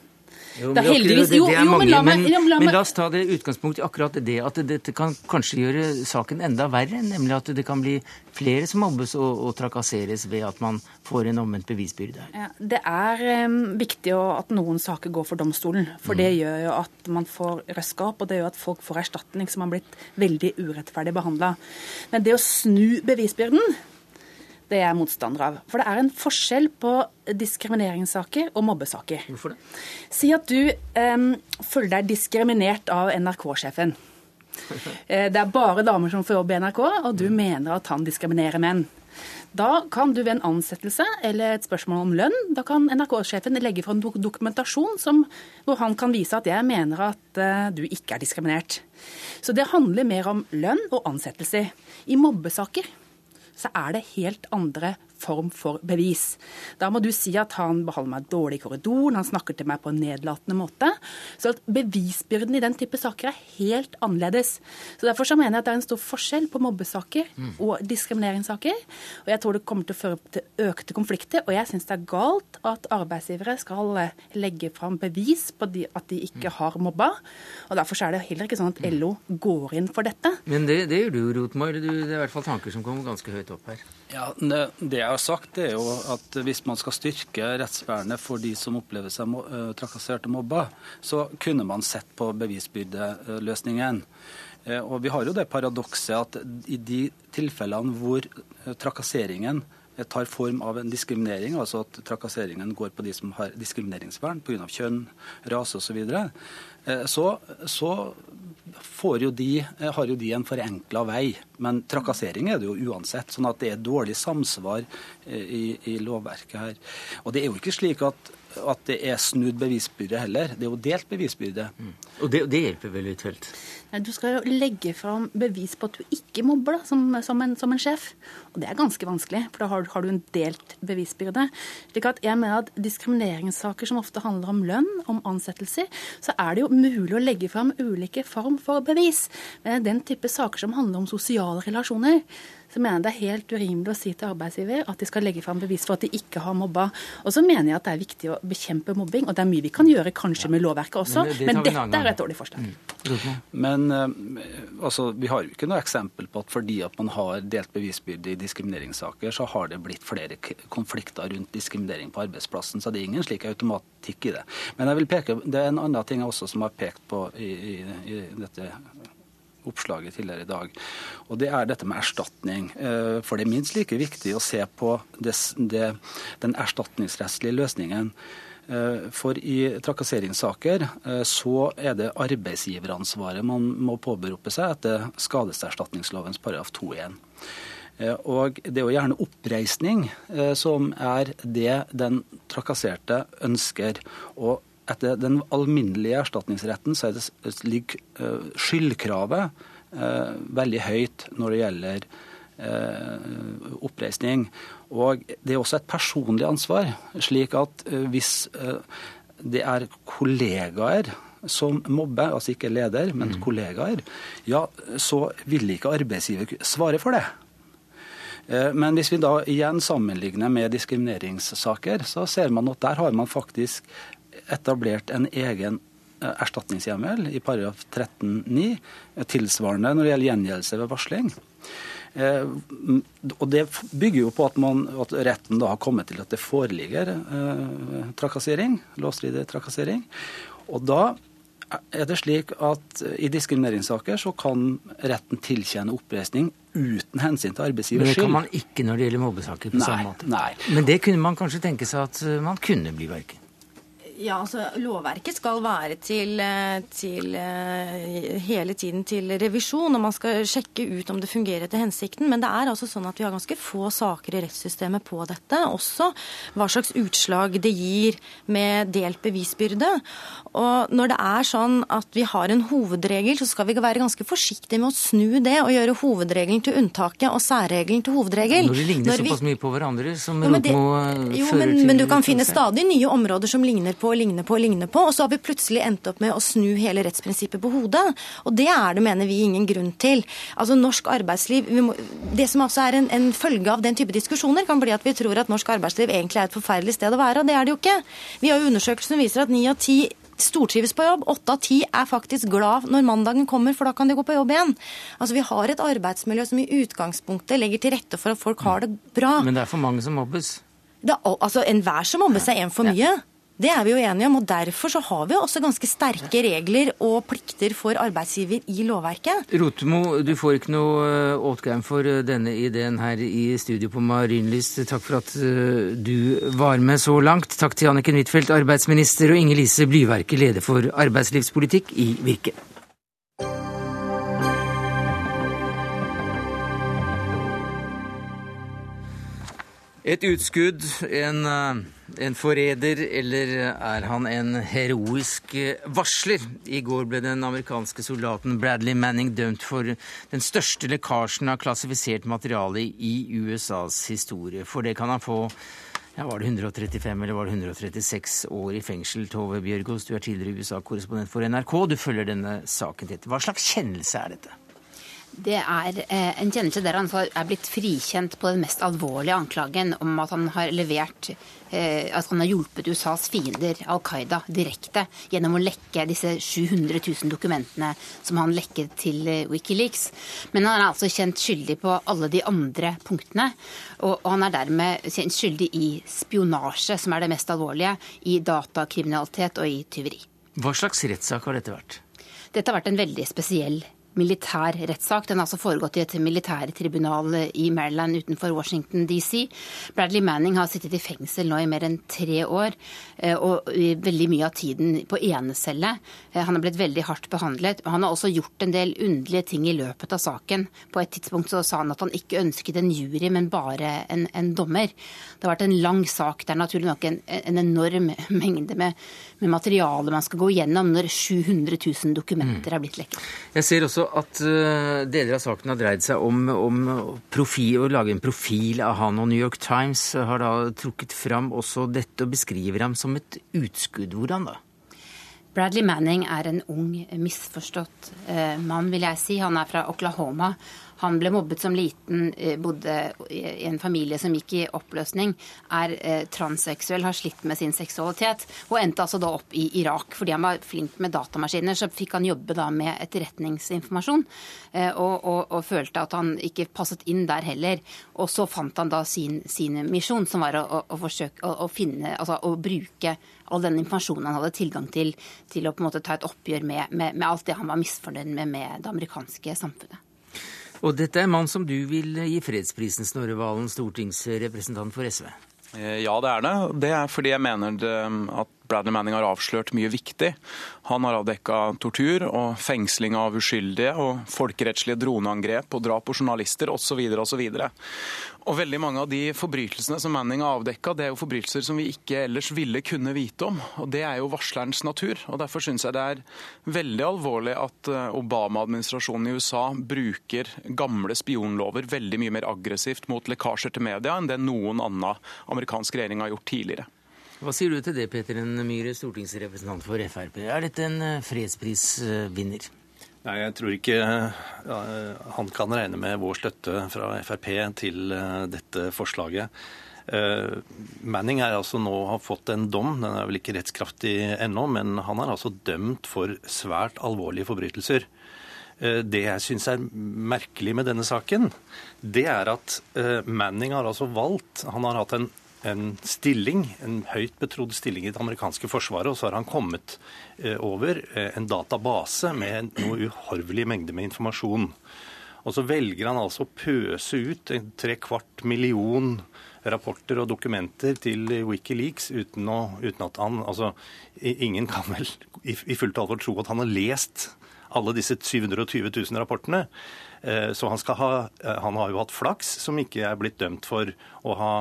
Jo, Det er men heldigvis- det, jo, det er jo, men mange, la meg- men, la oss ta det utgangspunkt i akkurat det at dette kan kanskje gjøre saken enda verre. Nemlig at det kan bli flere som mobbes og, og trakasseres ved at man får en omvendt bevisbyrde. Ja, det er um, viktig at noen saker går for domstolen. For det Mm. gjør jo at man får røska opp, og det gjør at folk får erstatning som har blitt veldig urettferdig behandla. Men det å snu bevisbyrden, det er jeg motstander av. For det er en forskjell på diskrimineringssaker og mobbesaker. Hvorfor det? Si at du um, føler deg diskriminert av NRK-sjefen. [LAUGHS] Eh, Det er bare damer som får jobb i NRK, og du mener at han diskriminerer menn. Da kan du ved en ansettelse eller et spørsmål om lønn, da kan NRK-sjefen legge fram dok- dokumentasjon som, hvor han kan vise at jeg mener at uh, du ikke er diskriminert. Så det handler mer om lønn og ansettelser. I mobbesaker så er det helt andre form for bevis. Da må du si at han behandler meg dårlig i korridoren, han snakker til meg på en nedlatende måte. Så at bevisbyrden i den type saker er helt annerledes. Så Derfor så mener jeg at det er en stor forskjell på mobbesaker og diskrimineringssaker. Og jeg tror det kommer til å føre til økte konflikter. Og jeg syns det er galt at arbeidsgivere skal eh, legge fram bevis på de, at de ikke har mobba. Og derfor så er det heller ikke sånn at LO går inn for dette. Men det, det gjør du, Rotmar. Det er i hvert fall tanker som kommer ganske høyt opp her. Ja, det, det jeg har sagt, er jo at hvis man skal styrke rettsvernet for de som opplever seg mo eh, trakassert og mobba, så kunne man sett på bevisbyrdeløsningen. Eh, Og vi har jo det paradokset at i de tilfellene hvor eh, trakasseringen tar form av en diskriminering, altså at trakasseringen går på de som har diskrimineringsvern pga. kjønn, rase osv., så, så, så får jo de, eh, har jo de en forenkla vei. Men trakassering er det jo uansett. Sånn at det er dårlig samsvar eh, i, i lovverket her. Og det er jo ikke slik at, at det er snudd bevisbyrde heller. Det er jo delt bevisbyrde. Og det, det hjelper vel Huitfeldt? Nei, Du skal jo legge fram bevis på at du ikke mobber da, som, som, en, som en sjef. Og det er ganske vanskelig, for da har, har du en delt bevisbyrde. Slik at jeg mener at Diskrimineringssaker som ofte handler om lønn, om ansettelser, så er det jo mulig å legge fram ulike form for bevis. Men den type saker som handler om sosiale relasjoner, så mener jeg det er helt urimelig å si til arbeidsgiver at de skal legge fram bevis for at de ikke har mobba. Og så mener jeg at det er viktig å bekjempe mobbing, og det er mye vi kan gjøre kanskje med lovverket også, Men det- det men dette er et dårlig forslag. Men eh, altså, vi har jo ikke noe eksempel på at fordi at man har delt bevisbyrde i diskrimineringssaker, så har det blitt flere konflikter rundt diskriminering på arbeidsplassen. Så det er ingen slik automatikk i det. Men jeg vil peke, det er en annen ting jeg også som har pekt på i, i, i dette oppslaget tidligere i dag. Og det er dette med erstatning. Eh, For det er minst like viktig å se på det, det, den erstatningsrettslige løsningen. Eh, For i trakasseringssaker eh, så er det arbeidsgiveransvaret man må påberope seg etter skadeserstatningslovens paragraf 2-1. Eh, Og det er jo gjerne oppreisning som er det den trakasserte ønsker. Og etter den alminnelige erstatningsretten så er ligger eh, skyldkravet eh, veldig høyt når det gjelder eh, oppreisning. Og det er også et personlig ansvar, slik at hvis det er kollegaer som mobber, altså ikke leder, men kollegaer, ja, så vil ikke arbeidsgiver svare for det. Men hvis vi da igjen sammenligner med diskrimineringssaker, så ser man at der har man faktisk etablert en egen eh, erstatningshjemmel i paragraf 13-9, eh, tilsvarende når det gjelder gjengjeldelse ved varsling. Eh, og Det bygger jo på at, man, at retten da har kommet til at det foreligger eh, trakassering, lovstridig trakassering. Og da er det slik at i diskrimineringssaker så kan retten tilkjenne oppreisning uten hensyn til Men arbeidsgivers det kan man ikke når det gjelder mobbesaker. på Nei, samme måte. nei. Men det kunne man kanskje tenke seg at man kunne bli verken. Ja, altså Lovverket skal være til, eh, til, eh, hele tiden til revisjon, og man skal sjekke ut om det fungerer etter hensikten. Men det er altså sånn at vi har ganske få saker i rettssystemet på dette. Også hva slags utslag det gir med delt bevisbyrde. Og når det er sånn at vi har en hovedregel, så skal vi være ganske forsiktige med å snu det og gjøre hovedregelen til unntaket og særregelen til hovedregel. Når de ligner Når vi- såpass mye på hverandre som Rotmo det- Rotmo eh, jo, fører men, til men du kan finne stadig nye områder som ligner på og ligne på og ligne på, og så har vi plutselig endt opp med å snu hele rettsprinsippet på hodet. Og det er det, mener vi, ingen grunn til. Altså norsk arbeidsliv, må, Det som altså er en, en følge av den type diskusjoner, kan bli at vi tror at norsk arbeidsliv egentlig er et forferdelig sted å være, og det er det jo ikke. Vi har jo undersøkelser som viser at ni av ti stortrives på jobb. Åtte av ti er faktisk glad når mandagen kommer, for da kan de gå på jobb igjen. Altså Vi har et arbeidsmiljø som i utgangspunktet legger til rette for at folk har det bra. Men det er for mange som mobbes. Det er, altså, Enhver som mobber seg en for mye. Det er vi jo enige om, og Derfor så har vi jo også ganske sterke regler og plikter for arbeidsgiver i lovverket. Rotmo, du får ikke noe eh, åtgaum for eh, denne ideen her i studio på Marienlyst. Takk for at eh, du var med så langt. Takk til Anniken Huitfeldt, arbeidsminister, og Inger Lise Blyverke, leder for arbeidslivspolitikk i Virke. Et utskudd, en, eh, en forræder, eller er han en heroisk eh, varsler? I går ble den amerikanske soldaten Bradley Manning dømt for den største lekkasjen av klassifisert materiale i USAs historie. For det kan han få ja, Var det 135 eller var det 136 år i fengsel? Tove Bjørgaas, du er tidligere USA-korrespondent for NRK. Du følger denne saken tett. Hva slags kjennelse er dette? Det er eh, en kjennelse der han er blitt frikjent på den mest alvorlige anklagen om at han har levert eh, At han har hjulpet USAs fiender, Al Qaida, direkte gjennom å lekke disse 700 000 dokumentene som han lekket til eh, Wikileaks. Men han er altså kjent skyldig på alle de andre punktene. Og, og han er dermed kjent skyldig i spionasje, som er det mest alvorlige, i datakriminalitet og i tyveri. Hva slags rettssak har dette vært? Dette har vært en veldig spesiell militær rettssak. Den har altså foregått i et militærtribunal i Maryland utenfor Washington DC. Bradley Manning har sittet i fengsel nå i mer enn tre år, eh, og veldig mye av tiden på enecelle. Eh, Han har blitt veldig hardt behandlet. Han har også gjort en del underlige ting i løpet av saken. På et tidspunkt så sa han at han ikke ønsket en jury, men bare en, en dommer. Det har vært en lang sak. Det er naturlig nok en, en enorm mengde med, med materiale man skal gå gjennom når 700 000 dokumenter er blitt lekket. Jeg ser også at uh, deler av saken har dreid seg om, om profil, å lage en profil av han. Og New York Times har da trukket fram også dette og beskriver ham som et utskudd. Hvordan da? Bradley Manning er en ung, misforstått eh, mann, vil jeg si. Han er fra Oklahoma. Han ble mobbet som liten, eh, bodde i en familie som gikk i oppløsning, er eh, transseksuell, har slitt med sin seksualitet, og endte altså da opp i Irak. Fordi han var flink med datamaskiner, så fikk han jobbe da med etterretningsinformasjon, eh, og, og, og følte at han ikke passet inn der heller. Og så fant han da sin, sin misjon, som var å, å, forsøke å, å finne, altså å bruke all den informasjonen han hadde tilgang til, til å på en måte ta et oppgjør med, med, med alt det han var misfornøyd med med det amerikanske samfunnet. Og dette er mann som du vil gi fredsprisen, Snorre Valen, stortingsrepresentant for SV. Eh, Ja, det er det. Det er fordi jeg mener at Bradley Manning har avslørt mye viktig. Han har avdekka tortur og fengsling av uskyldige og folkerettslige droneangrep og drap på journalister osv. osv. Og veldig mange av de forbrytelsene som Manning har avdekka, det er jo forbrytelser som vi ikke ellers ville kunne vite om. Og det er jo varslerens natur. Og derfor syns jeg det er veldig alvorlig at eh, Obama-administrasjonen i USA bruker gamle spionlover veldig mye mer aggressivt mot lekkasjer til media enn det noen annen amerikansk regjering har gjort tidligere. Hva sier du til det, Peter N. Myhre, stortingsrepresentant for Frp? Er dette en eh, fredsprisvinner? Nei, jeg tror ikke han kan regne med vår støtte fra Frp til eh, dette forslaget. Eh, Manning er altså nå har fått en dom, den er vel ikke rettskraftig ennå, men han er altså dømt for svært alvorlige forbrytelser. Eh, Det jeg syns er merkelig med denne saken, det er at Manning har altså valgt Han har hatt en, en stilling, en høyt betrodd stilling i det amerikanske forsvaret, og så har han kommet eh, over eh, en database med noe uhorvelig mengde med informasjon. Og så velger han altså å pøse ut tre kvart million rapporter og dokumenter til Wikileaks uten, å, uten at han altså, Ingen kan vel i, i fullt alvor tro at han har lest alle disse 720 000 rapportene. Eh, så han, ha, han har jo hatt flaks som ikke er blitt dømt for å ha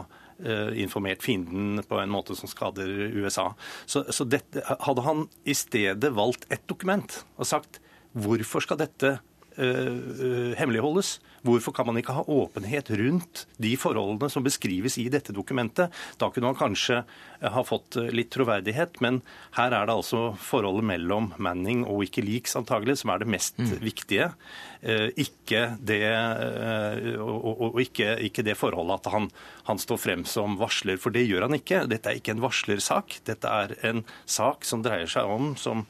informert fienden på en måte som skader USA. Så, så dette, hadde han i stedet valgt ett dokument og sagt hvorfor skal dette uh, hemmeligholdes, Hvorfor kan man ikke ha åpenhet rundt de forholdene som beskrives i dette dokumentet? Da kunne man kanskje eh, ha fått eh, litt troverdighet, men her er det altså forholdet mellom Manning og Wikileaks antagelig som er det mest mm. viktige. Eh, ikke det, og, ikke, ikke, det forholdet at han, han, står frem som varsler, for det gjør han ikke. Dette er ikke en varslersak. Dette er en sak som dreier seg om, som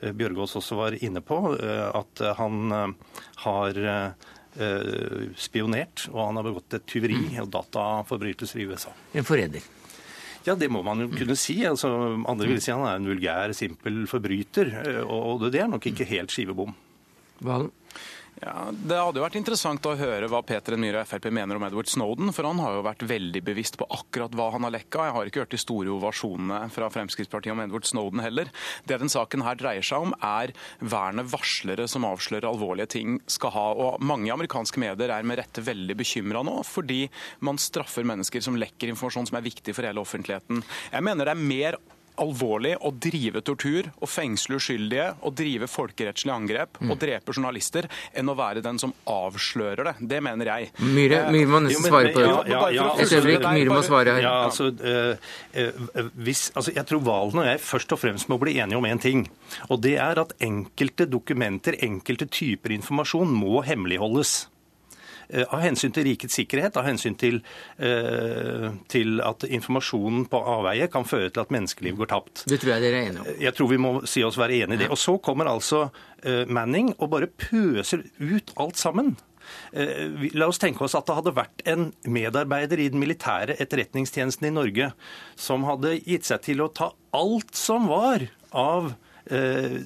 Bjørgaas også var inne på, at han har spionert, og han har begått et tyveri mm. og dataforbrytelser i USA. En forræder. Ja, det må man jo kunne si. Altså, andre vil si han er en vulgær, simpel forbryter. Eh, og det er nok ikke helt skivebom. Valen? Ja, Det hadde jo vært interessant å høre hva Peter N. Og Frp mener om Edward Snowden, for han har jo vært veldig bevisst på akkurat hva han har lekka. Jeg har ikke hørt de store ovasjonene fra Fremskrittspartiet om Edward Snowden heller. Det den saken her dreier seg om, er vernet varslere som avslører alvorlige ting skal ha. Og mange amerikanske medier er med rette veldig bekymra nå, fordi man straffer mennesker som lekker informasjon som er viktig for hele offentligheten. Jeg mener det er mer alvorlig å drive tortur og fengsle uskyldige og drive folkerettslige angrep mm. og drepe journalister enn å være den som avslører det. Det mener jeg. Myhre, eh, Myhre må nesten svare på det. Ja, ja, ja, Et øyeblikk, Myhre må svare her. Ja, altså, øh, hvis, altså, jeg tror Valen og jeg først og fremst må bli enige om én ting. Og det er at enkelte dokumenter, enkelte typer informasjon, må hemmeligholdes. Eh, av hensyn til rikets sikkerhet, av hensyn til, eh, til at informasjonen på avveie kan føre til at menneskeliv går tapt. Det tror jeg dere er enige om. Eh, jeg tror vi må si oss være enig i det. Og så kommer altså Manning og bare pøser ut alt sammen. La oss tenke oss at det hadde vært en medarbeider i den militære etterretningstjenesten i Norge som hadde gitt seg til å ta alt som var av Eh,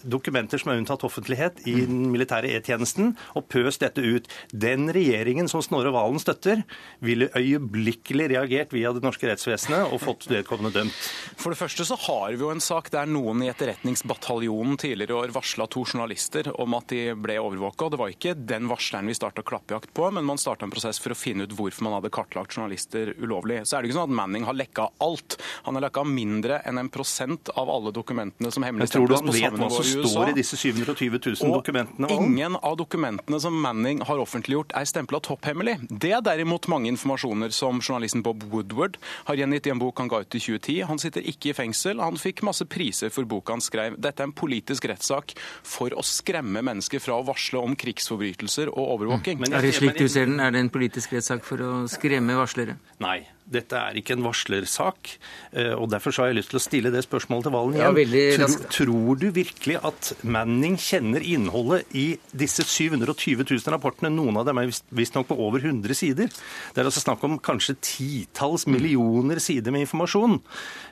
dokumenter som er unntatt offentlighet i den militære E-tjenesten, og pøs dette ut. Den regjeringen som Snorre Valen støtter, ville øyeblikkelig reagert via det norske rettsvesenet og fått vedkommende dømt. For det første så har vi jo en sak der noen i Etterretningsbataljonen tidligere i år varsla to journalister om at de ble overvåka. Det var ikke den varsleren vi starta klappjakt på, men man starta en prosess for å finne ut hvorfor man hadde kartlagt journalister ulovlig. Så er det ikke sånn at Manning har lekka alt. Han har lekka mindre enn en prosent av alle dokumentene som hemmeligstemples på vet hva som står i disse 720 000 og dokumentene? Og ingen av dokumentene som Manning har offentliggjort er stempla topphemmelig. Det er derimot mange informasjoner som journalisten Bob Woodward har gjengitt i en bok han ga ut i 2010. Han sitter ikke i fengsel. Han fikk masse priser for boka han skrev. Dette er en politisk rettssak for å skremme mennesker fra å varsle om krigsforbrytelser og overvåking. Mm. Er det slik du ser den? Er det en politisk rettssak for å skremme varslere? Nei. Dette er ikke en varslersak. Eh, og Derfor har jeg lyst til å stille det spørsmålet til Valen igjen. Ja, tror, tror du virkelig at Manning kjenner innholdet i disse 720 000 rapportene? Noen av dem er visstnok på over 100 sider. Det er altså snakk om kanskje titalls millioner sider med informasjon.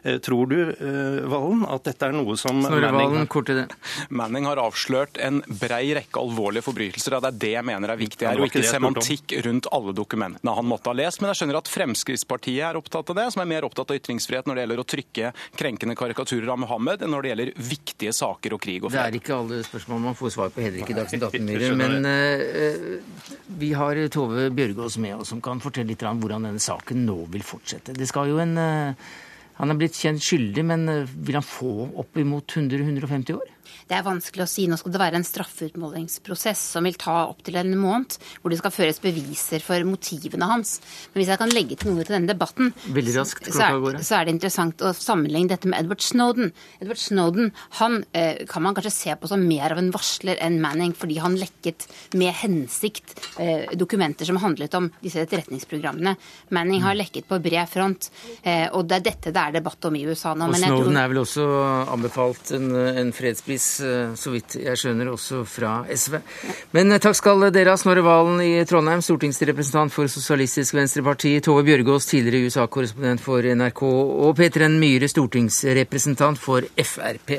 Eh, tror du, eh, Valen, at dette er noe som Manning har... kort det. Manning har avslørt en brei rekke alvorlige forbrytelser. og Det er det jeg mener er viktig her, og ikke semantikk rundt alle dokumentene han måtte ha lest. Men jeg skjønner at Fremskrittspartiet Fremskrittspartiet er opptatt av det, som er mer opptatt av ytringsfrihet når det gjelder å trykke krenkende karikaturer av Muhammed, enn når det gjelder viktige saker og krig og fred. Det er ikke alle spørsmål man får svar på, heller ikke i Dagsnytt 18 Men uh, vi har Tove Bjørgaas med oss, som kan fortelle litt om hvordan denne saken nå vil fortsette. Det skal jo en uh, han er blitt kjent skyldig, men vil han få oppimot 100-150 år? Det er vanskelig å si. Nå skal det være en straffeutmålingsprosess som vil ta opptil en måned, hvor det skal føres beviser for motivene hans. Men hvis jeg kan legge til noe til denne debatten, raskt, så, er, så, er, det interessant å sammenligne dette med Edward Snowden. Edward Snowden han eh, kan man kanskje se på som mer av en varsler enn Manning, fordi han lekket med hensikt eh, dokumenter som handlet om disse etterretningsprogrammene. Manning har lekket på bred front, eh, og det er dette det er debatt om i USA nå. Og Snowden tror... er vel også anbefalt en, en fredspris Eh, så vidt jeg skjønner, også fra SV. Men eh, takk skal dere ha, Snorre Valen i Trondheim, stortingsrepresentant for Sosialistisk Venstreparti, Tove Bjørgaas, tidligere USA-korrespondent for NRK, og Peter N. Myhre, stortingsrepresentant for Frp.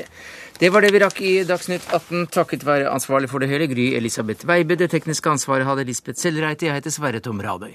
Det var det vi rakk i Dagsnytt 18, takket være ansvarlig for det hele, Gry Elisabeth Weibe. Det tekniske ansvaret hadde Lisbeth Sellreite. Jeg heter Sverre Tom Radøy.